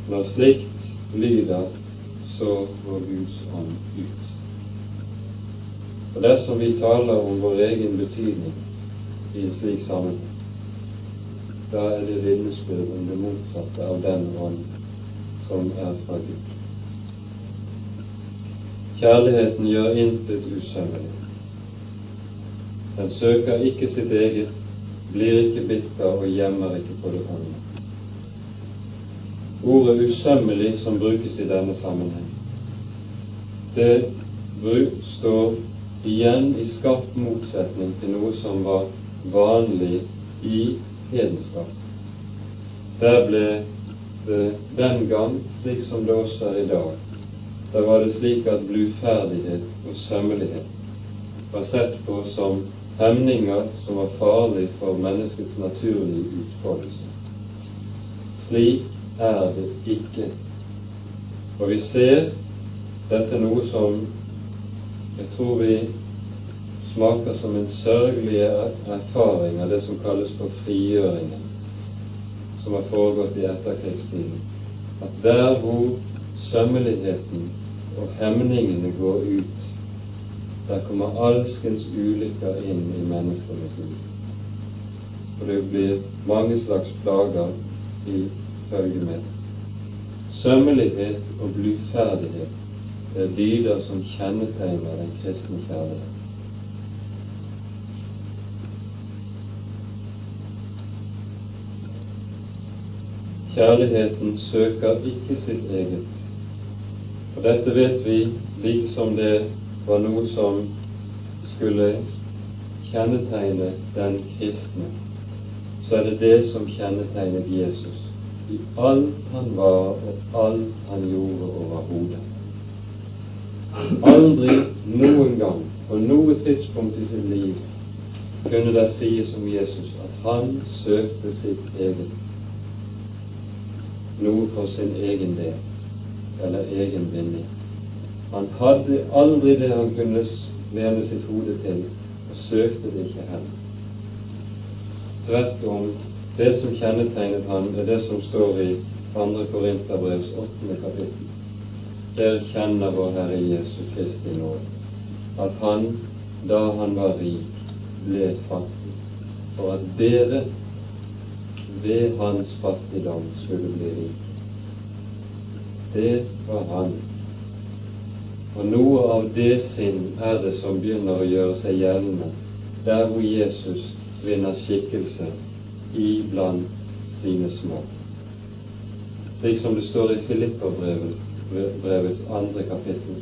Når slikt lyder, så går Guds ånd ut. Og dersom vi taler om vår egen betydning i en slik sammenheng, da er det vitnesbyrd om det motsatte av den ånd som er fra Gud. Kjærligheten gjør intet usømmelig. Den søker ikke sitt eget, blir ikke bitter og gjemmer ikke på det onde. Ordet 'usømmelig' som brukes i denne sammenheng, det står igjen i skarp motsetning til noe som var vanlig i hedenskap. Der ble det den gang, slik som det også er i dag, der var det slik at bluferdighet og sømmelighet var sett på som hemninger som var farlige for menneskets naturlige utfoldelse. Slik er det ikke. Og vi ser dette er noe som jeg tror vi smaker som en sørgelig erfaring av det som kalles for frigjøringen, som har foregått i etterkrigstiden. At der hvor sømmeligheten og hemningene går ut, der kommer alskens ulykker inn i menneskenes liv. Og det blir mange slags plager i følge med. Sømmelighet og bluferdighet er dyder som kjennetegner den kristne kjærlighet. Kjærligheten søker ikke sitt eget. Og dette vet vi liksom det var noe som skulle kjennetegne den kristne, så er det det som kjennetegnet Jesus i alt han var og alt han gjorde overhodet. Aldri noen gang på noe tidspunkt i sitt liv kunne det sies om Jesus at han søkte sitt eget, noe for sin egen del eller egen vinning. Han hadde aldri det han kunne vende sitt hode til, og søkte det ikke heller. Tvert om, det som kjennetegnet han, er det som står i 2. Korinterbrevs 8. kapittel der kjenner vår Herre Jesu Kristi nåde, at Han, da Han var rik, ble fattig, for at dere ved Hans fattigdom skulle bli rike. Det var Han. Og noe av det sinn er det som begynner å gjøre seg gjeldende der hvor Jesus vinner skikkelse iblant sine små. Slik som det står i Filipperbrevet brevets andre kapittel.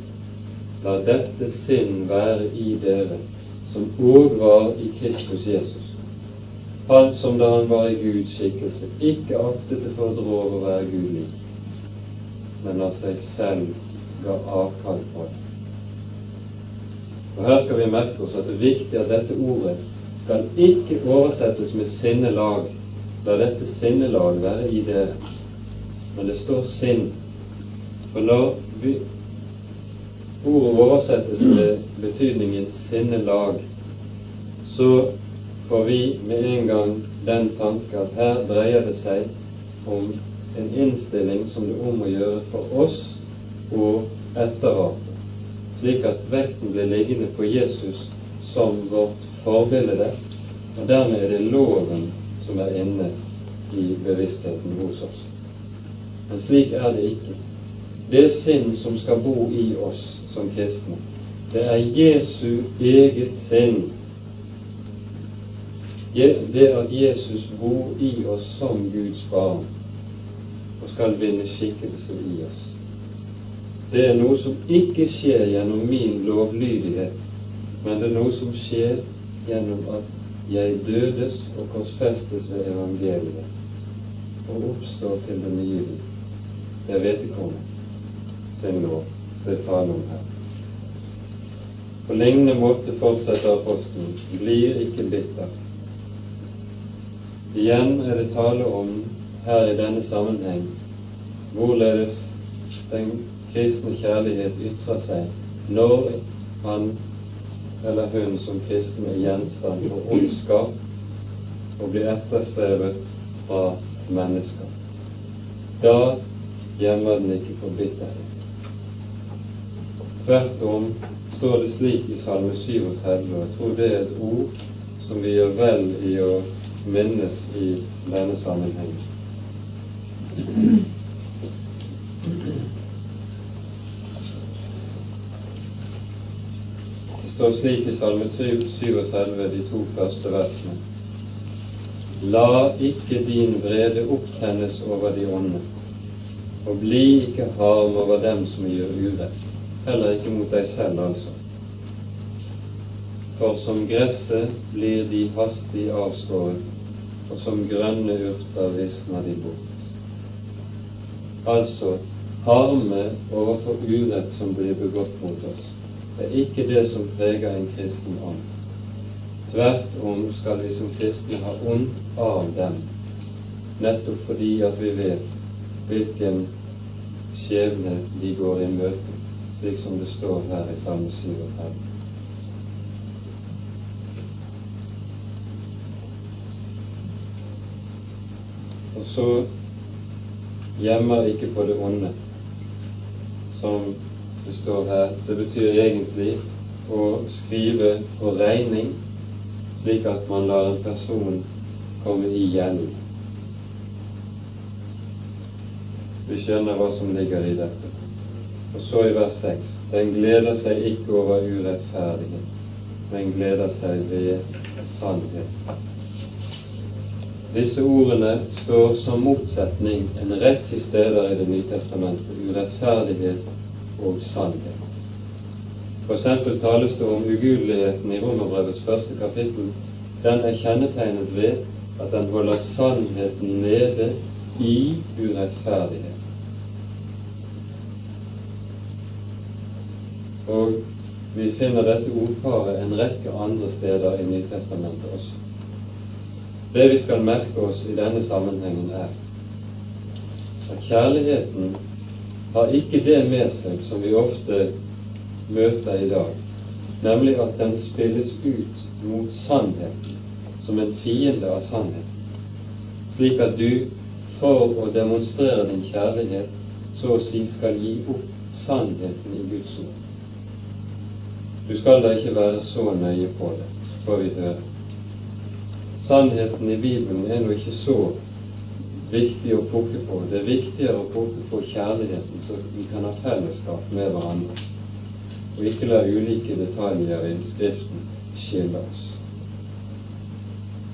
La dette sinn være i dere, som òg var i Kristus Jesus. Han som da han var i Guds skikkelse, ikke aktet det for over å være Gud lik, men av seg selv ga avkall på det. Og Her skal vi merke oss at det er viktig at dette ordet skal ikke oversettes med sinnelag. La dette sinnelag være i dere. Men det står sinn for når vi, ordet oversettes med betydningen sinnelag, så får vi med en gang den tanke at her dreier det seg om en innstilling som det om å gjøre for oss å etterape, slik at vekten blir liggende på Jesus som vårt forbilde, og dermed er det loven som er inne i bevisstheten hos oss. Men slik er det ikke. Det sinn som skal bo i oss som kristne, det er Jesu eget sinn. Det at Jesus bor i oss som Guds barn og skal vinne skikkelse i oss. Det er noe som ikke skjer gjennom min lovlydighet, men det er noe som skjer gjennom at jeg dødes og korsfestes ved evangeliet og oppstår til det nye liv. Jeg vet det sin lov det er tale om her. På lignende måte fortsetter apostelen blir ikke bitter. Igjen er det tale om her i denne sammenheng hvorledes den kristne kjærlighet ytrer seg når han eller hun som kristen er gjenstand for ondskap og blir etterstrevet fra mennesker. Da gjemmer den ikke for bitterhet. Tvert om står det slik i Salme 37, og jeg tror det er et ord som vi gjør vel i å minnes i denne sammenheng. Det står slik i Salme 37, de to første versene. La ikke din vrede opptennes over de onde, og bli ikke harm over dem som gjør urett heller ikke mot deg selv, altså. For som gresset blir de hastig avskåret, og som grønne urter visner de bort. Altså, harme overfor urett som blir begått mot oss, er ikke det som preger en kristen ånd. Tvert om skal vi som kristne ha ondt av dem, nettopp fordi at vi vet hvilken skjebne de går i møte slik som det står her i Salme 37. Og så gjemmer ikke på det onde, som det står her. Det betyr egentlig å skrive på regning, slik at man lar en person komme i gjeld. Vi skjønner hva som ligger i dette. Og så i vers 6.: Den gleder seg ikke over urettferdighet, men gleder seg ved sannhet. Disse ordene står som motsetning en rekke steder i Det nye testamentet urettferdighet og sannhet. For eksempel tales det om ugudeligheten i Romerbrevets første kapittel. Den er kjennetegnet ved at den holder sannheten nede i urettferdighet. Og vi finner dette ordparet en rekke andre steder i Nytestamentet også. Det vi skal merke oss i denne sammenhengen, er at kjærligheten har ikke det med seg som vi ofte møter i dag, nemlig at den spilles ut mot sannheten som en fiende av sannheten, slik at du for å demonstrere din kjærlighet så å si skal gi opp sannheten i Guds ord. Du skal da ikke være så nøye på det, får vi høre. Sannheten i Bibelen er nå ikke så viktig å pukke på. Det er viktigere å pukke på kjærligheten, så vi kan ha fellesskap med hverandre, og ikke la ulike detaljer i Skriften skille oss.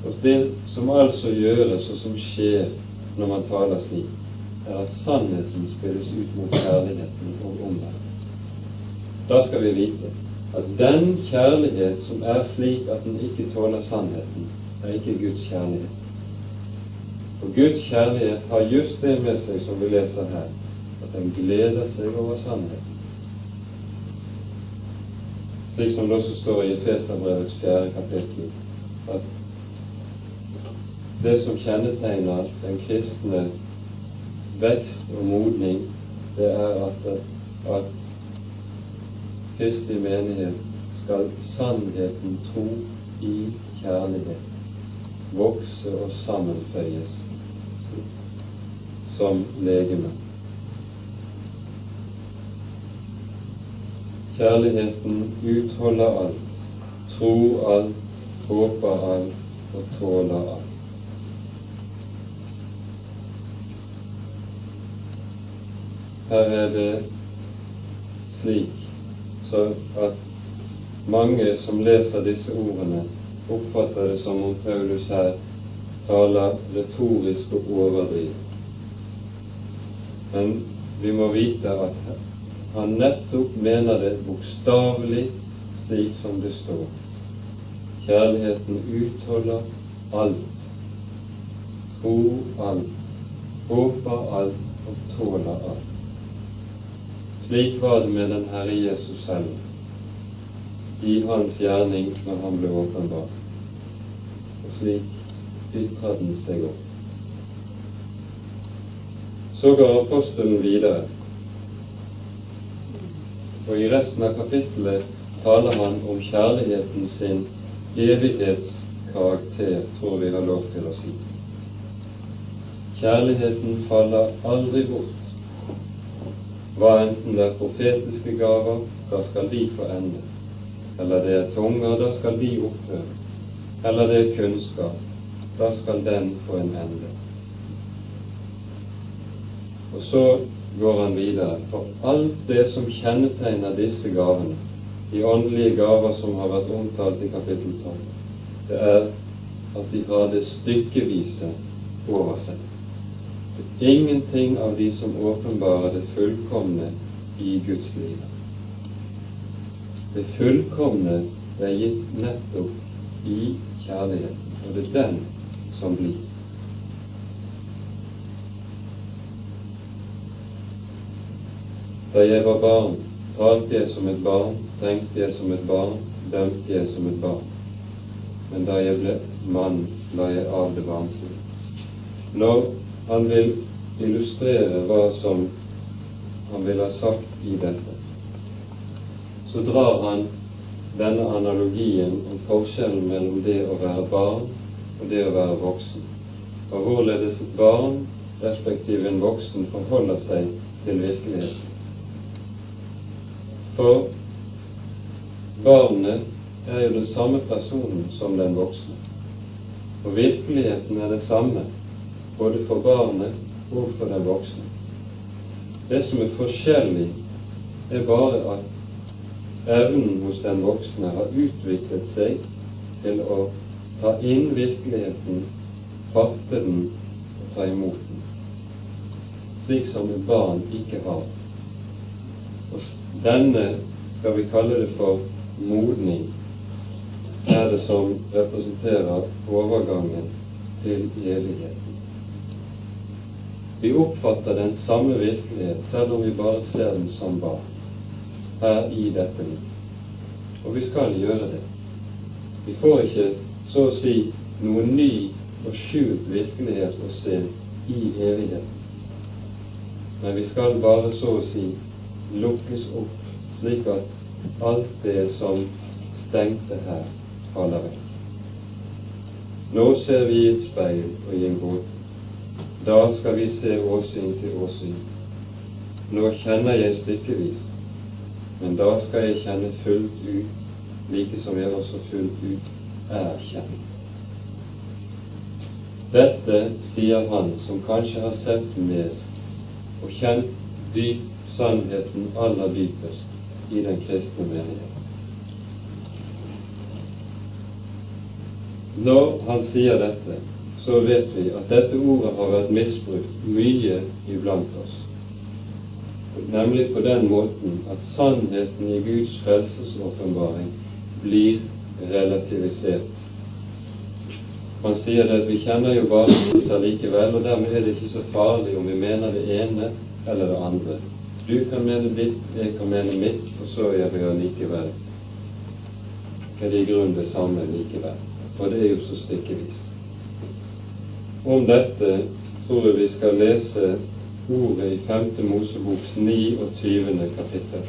Og Det som altså gjøres, og som skjer når man taler slik, er at sannheten spilles ut mot kjærligheten og omvendt. Da skal vi vite at den kjærlighet som er slik at den ikke tåler sannheten, er ikke Guds kjærlighet. For Guds kjærlighet har just det med seg som vi leser her, at den gleder seg over sannheten. Slik som det også står i Efeserbrevets fjerde kapittel, at det som kjennetegner den kristne vekst og modning, det er at, at Kristi menighet skal sannheten tro i kjærlighet vokse og sammenføyes som legeme. Kjærligheten utholder alt, tror alt, håper alt og tåler alt. Her er det slik så at mange som leser disse ordene, oppfatter det som om Paulus her taler retorisk og overdrivet. Men vi må vite at han nettopp mener det bokstavelig slik som det står. Kjærligheten utholder alt, tror alt, håper alt og tåler alt. Slik var det med den Herre Jesus selv i hans gjerning når han ble åpenbar. Og slik ytra den seg opp. Så går apostelen videre, og i resten av kapittelet taler han om kjærligheten sin evighetskarakter, tror vi har lov til å si. Kjærligheten faller aldri bort hva enten det er profetiske gaver, da skal de få ende. Eller det er tunger, da skal de opphøre. Eller det er kunnskap, da skal den få en ende. Og så går han videre. For alt det som kjennetegner disse gavene, de åndelige gaver som har vært omtalt i kapittel 12, det er at de har det stykkevise over. Ingenting av de som åpenbarer det fullkomne i Guds liv. Det fullkomne er gitt nettopp i kjærligheten, og det er den som blir. Da jeg var barn, talte jeg som et barn, tenkte jeg som et barn, dømte jeg som et barn. Men da jeg ble mann, la jeg av det barnslige. Når han vil illustrere hva som han vil ha sagt i dette. Så drar han denne analogien om forskjellen mellom det å være barn og det å være voksen. og hvorledes et barn respektive en voksen forholder seg til virkeligheten. For barnet er jo den samme personen som den voksne. Og virkeligheten er det samme både for barnet og for den voksne. Det som er forskjellig, er bare at evnen hos den voksne har utviklet seg til å ta inn virkeligheten, fatte den og ta imot den, slik som et barn ikke har. Og denne, skal vi kalle det for modning, er det som representerer overgangen til evigheten. Vi oppfatter den samme virkelighet selv om vi bare ser den som barn her i dette liv. Og vi skal gjøre det. Vi får ikke så å si noen ny og skjult virkelighet å se i evigheten. Men vi skal bare så å si lukkes opp, slik at alt det som stengte her, faller vekk. Nå ser vi i et speil og i en gåte. Da skal vi se åsyn til åsyn. Nå kjenner jeg stykkevis, men da skal jeg kjenne fullt ut, like som jeg også fullt ut er kjent. Dette sier han som kanskje har sett mest og kjent dyp sannheten aller dypest i den kristne menighet. Når han sier dette, så vet vi at dette ordet har vært misbrukt mye iblant oss. Nemlig på den måten at sannheten i Guds frelsesåpenbaring blir relativisert. Man sier at vi kjenner jo bare Gud allikevel, og dermed er det ikke så farlig om vi mener det ene eller det andre. Du kan mene ditt, jeg kan mene mitt, og så er vi allikevel er det i grunnen det samme likevel. Og det er jo så stykkevis. Om dette tror jeg vi skal lese ordet i 5. Moseboks 29. kapittel.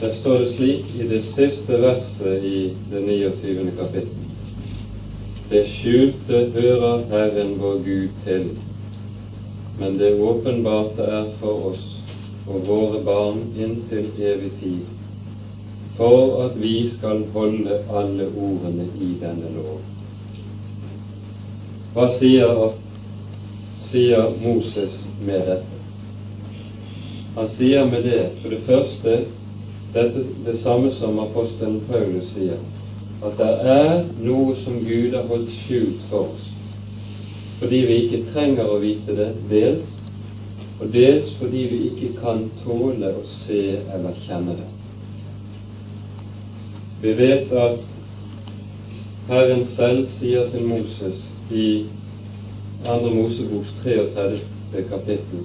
Der står det slik i det siste verset i det 29. kapittel. Det skjulte hører Herren vår Gud til, men det åpenbarte er for oss og våre barn inntil evig tid, for at vi skal holde alle ordene i denne lov. Hva sier, sier Moses med dette? Han sier med det for det første dette det samme som apostelen Paulus sier, at det er noe som Gud har holdt skjult for oss, fordi vi ikke trenger å vite det, dels, og dels fordi vi ikke kan tåle å se eller kjenne det. Vi vet at Herren selv sier til Moses i 2. Moseboks 33. kapittel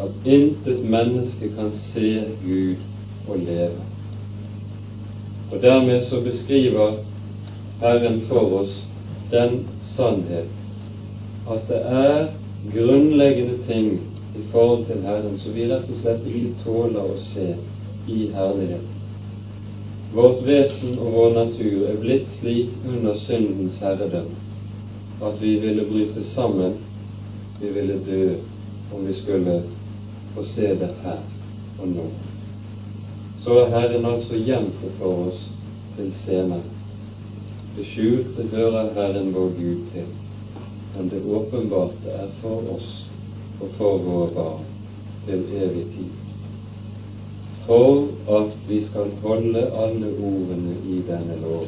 at intet menneske kan se Gud å leve. Og dermed så beskriver Herren for oss den sannhet at det er grunnleggende ting i forhold til Herren som vi rett og slett ikke tåler å se i herligheten. Vårt vesen og vår natur er blitt slik under syndens herredømme at vi ville bryte sammen, vi ville dø om vi skulle få se det her og nå så er Herren altså gjemt for oss til senere. Det skjulte hører Herren vår Gud til, men det åpenbarte er for oss og for våre barn til evig tid. For at vi skal holde alle ordene i denne lov.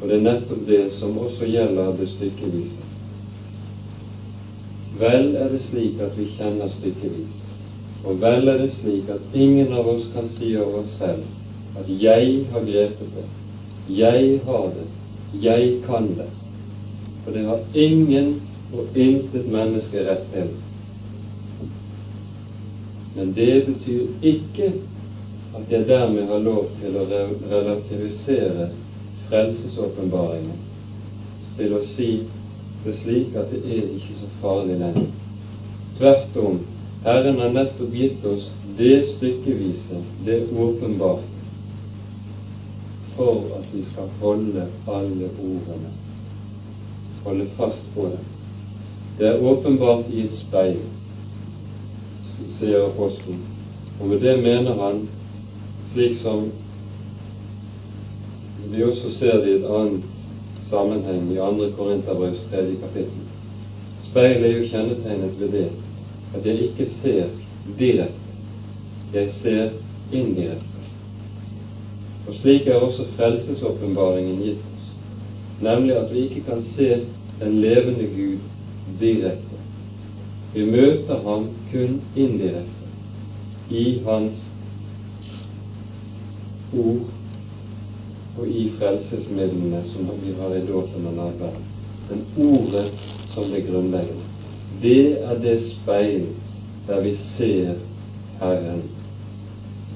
Og det er nettopp det som også gjelder det stykkevise. Vel er det slik at vi kjenner stykkevis, og vel er det slik at ingen av oss kan si over oss selv at 'jeg har grepet det', 'jeg har det', 'jeg kan det'. For det har ingen og intet menneske rett til. Men det betyr ikke at jeg dermed har lov til å relativisere frelsesåpenbaringen til å si det slik at det er ikke så farlig lenger. Tvert om, Herren har nettopp gitt oss det stykkevise, det åpenbart, for at vi skal holde alle ordene, holde fast på dem. Det er åpenbart i et speil, sier apostelen. Og med det mener han slik som vi også ser det i et annet sammenheng i 2. Korinterbrevs 3. kapittel. Speilet er jo kjennetegnet ved det at jeg ikke ser direkte, jeg ser indirekte. Og slik er også frelsesåpenbaringen gitt oss, nemlig at vi ikke kan se den levende Gud direkte. Vi møter ham kun indirekte i Hans ord og i frelsesmidlene som vi har i dåpen og nærværet. Men ordet som det grunnleggende. Det er det speil der vi ser Herren.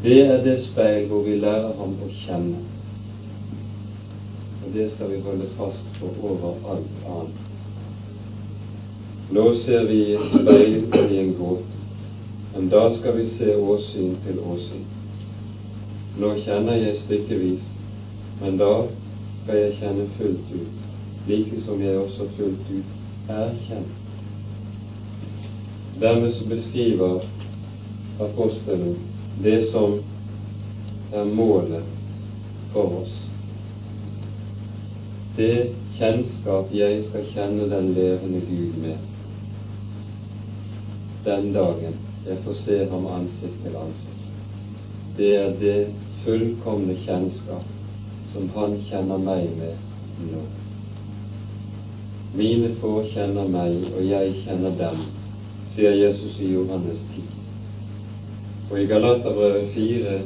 Det er det speil hvor vi lærer ham å kjenne. Og det skal vi holde fast på over alt annet. Nå ser vi i et speil i en gåte, men da skal vi se åsyn til åsyn. Nå kjenner jeg stykkevis, men da skal jeg kjenne fullt ut, like som jeg også fullt ut er kjent. Dermed beskriver apostelen det som er målet for oss. Det kjennskap jeg skal kjenne den levende Gud med den dagen jeg får se ham ansikt til ansikt. Det er det fullkomne kjennskap som han kjenner meg med nå. Mine få kjenner meg, og jeg kjenner dem, sier Jesus i Johannes 10. Og i Galaterbrevet 4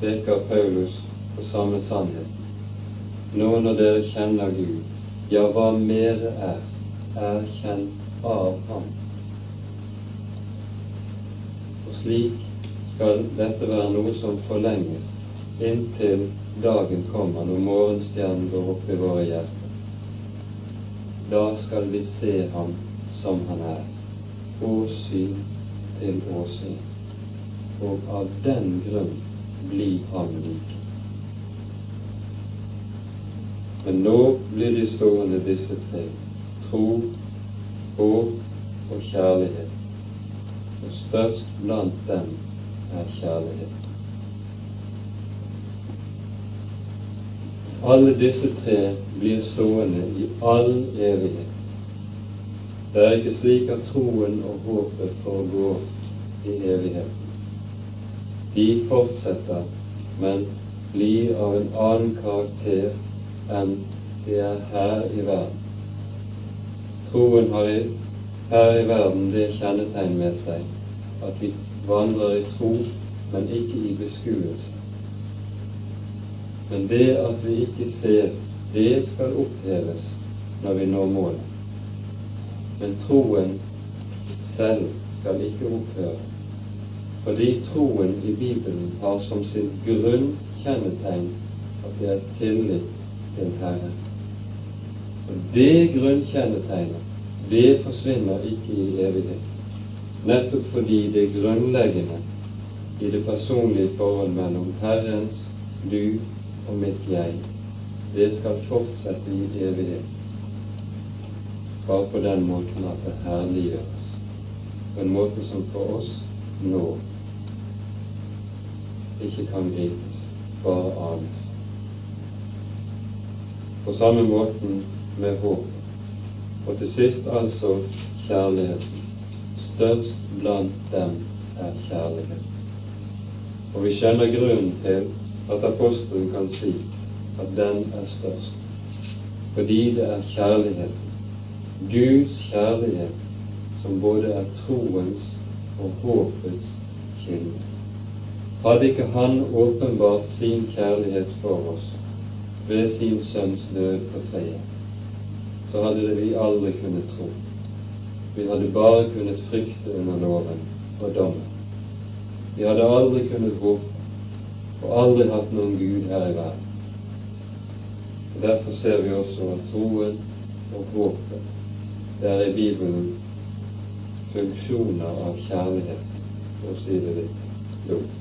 peker Paulus på samme sannhet. Nå når dere kjenner Gud, ja, hva mere er, er kjent av Ham. Og slik skal dette være noe som forlenges inntil dagen kommer når morgenstjernen går opp i våre hjerter. Da skal vi se ham som han er, åsyn til åsyn, og av den grunn bli ham lik. Men nå blir de stående, disse tre, tro, håp og kjærlighet, og størst blant dem er kjærlighet. Alle disse tre blir stående i all evighet. Det er ikke slik at troen og håpet foregår i evigheten. De fortsetter, men blir av en annen karakter enn de er her i verden. Troen har i, her i verden det kjennetegn med seg at vi vandrer i tro, men ikke i beskuelse. Men det at vi ikke ser, det skal oppheves når vi når målet. Men troen selv skal ikke opphøre, fordi troen i Bibelen har som sin grunnkjennetegn at det er tillit til Herren. Og det grunnkjennetegnet, det forsvinner ikke i evighet, nettopp fordi det grunnleggende i det personlige forhold mellom Herrens du og mitt jeg, det skal fortsette i evighet. Bare på den måten at det herliggjøres. På en måte som for oss nå ikke kan gripes, bare anes. På samme måten med håp. Og til sist altså kjærligheten. Størst blant dem er kjærlighet. Og vi kjenner grunnen til at apostelen kan si at den er størst, fordi det er kjærligheten, Guds kjærlighet, som både er troens og håpets kilde. Hadde ikke Han åpenbart sin kjærlighet for oss ved sin Sønns død på treet, så hadde vi aldri kunnet tro. Vi hadde bare kunnet frykte under loven og dommen. Vi hadde aldri kunnet håpe og aldri hatt noen Gud her i verden. Og Derfor ser vi også at troen og håpet det er i Bibelen funksjoner av kjærlighet, for å si det litt dumt.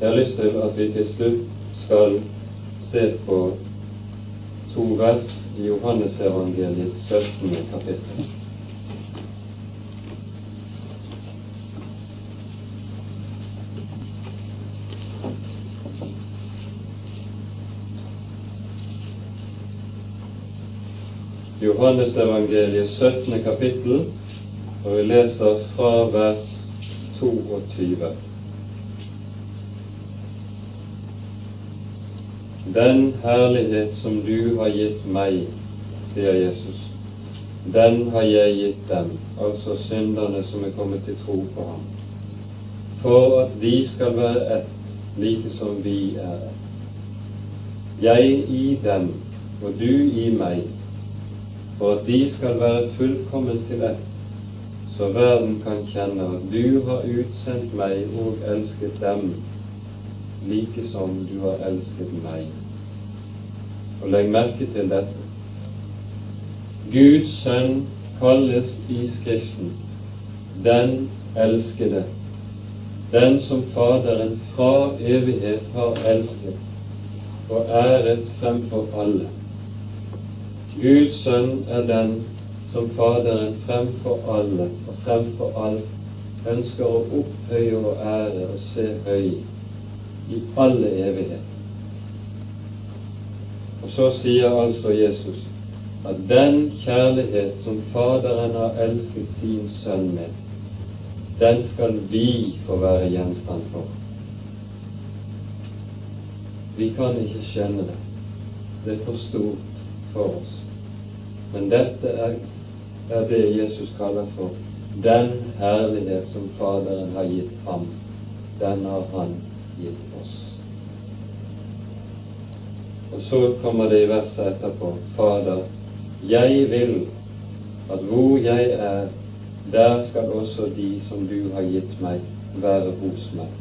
Jeg har lyst til at vi til slutt skal se på to vers i Johannesevangeliets 17. kapittel. Johannesevangeliet 17. kapittel, og vi leser fra vers 22. Den herlighet som du har gitt meg, sier Jesus, den har jeg gitt dem, altså synderne som er kommet til tro på ham, for at de skal være ett, like som vi er. Jeg i dem og du i meg, for at de skal være fullkommen til ett, så verden kan kjenne at du har utsendt meg og elsket dem, like som du har elsket meg. Og legg merke til dette. Guds sønn kalles i Skriften den elskede, den som Faderen fra evighet har elsket og æret fremfor alle. Guds sønn er den som Faderen fremfor alle og fremfor alt ønsker å opphøye og ære og se høy i alle evigheter. Og så sier altså Jesus at den kjærlighet som Faderen har elsket sin sønn med, den skal vi få være gjenstand for. Vi kan ikke skjønne det. Det er for stort for oss. Men dette er, er det Jesus kaller for den herlighet som Faderen har gitt ham. Den har Han gitt oss. Og så kommer det i verset etterpå Fader, jeg vil at hvor jeg er, der skal også de som du har gitt meg, være hos meg.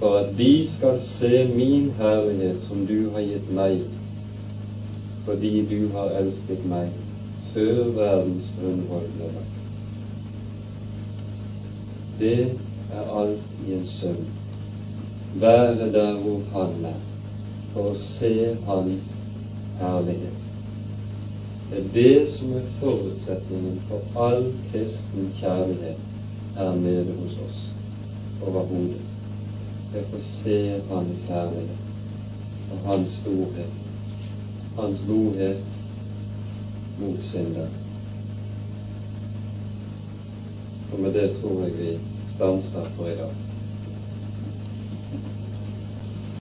For at de skal se min herlighet som du har gitt meg, fordi du har elsket meg før verdens grunnvoll ble. Det er alt i en sum. Være der hvor Han er, for å se Hans herlighet. Det er det som er forutsetningen for all kristen kjærlighet her nede hos oss overhodet. Det er for å se Hans herlighet og Hans storhet hans godhet mot synder. Og med det tror jeg vi stanser for i dag.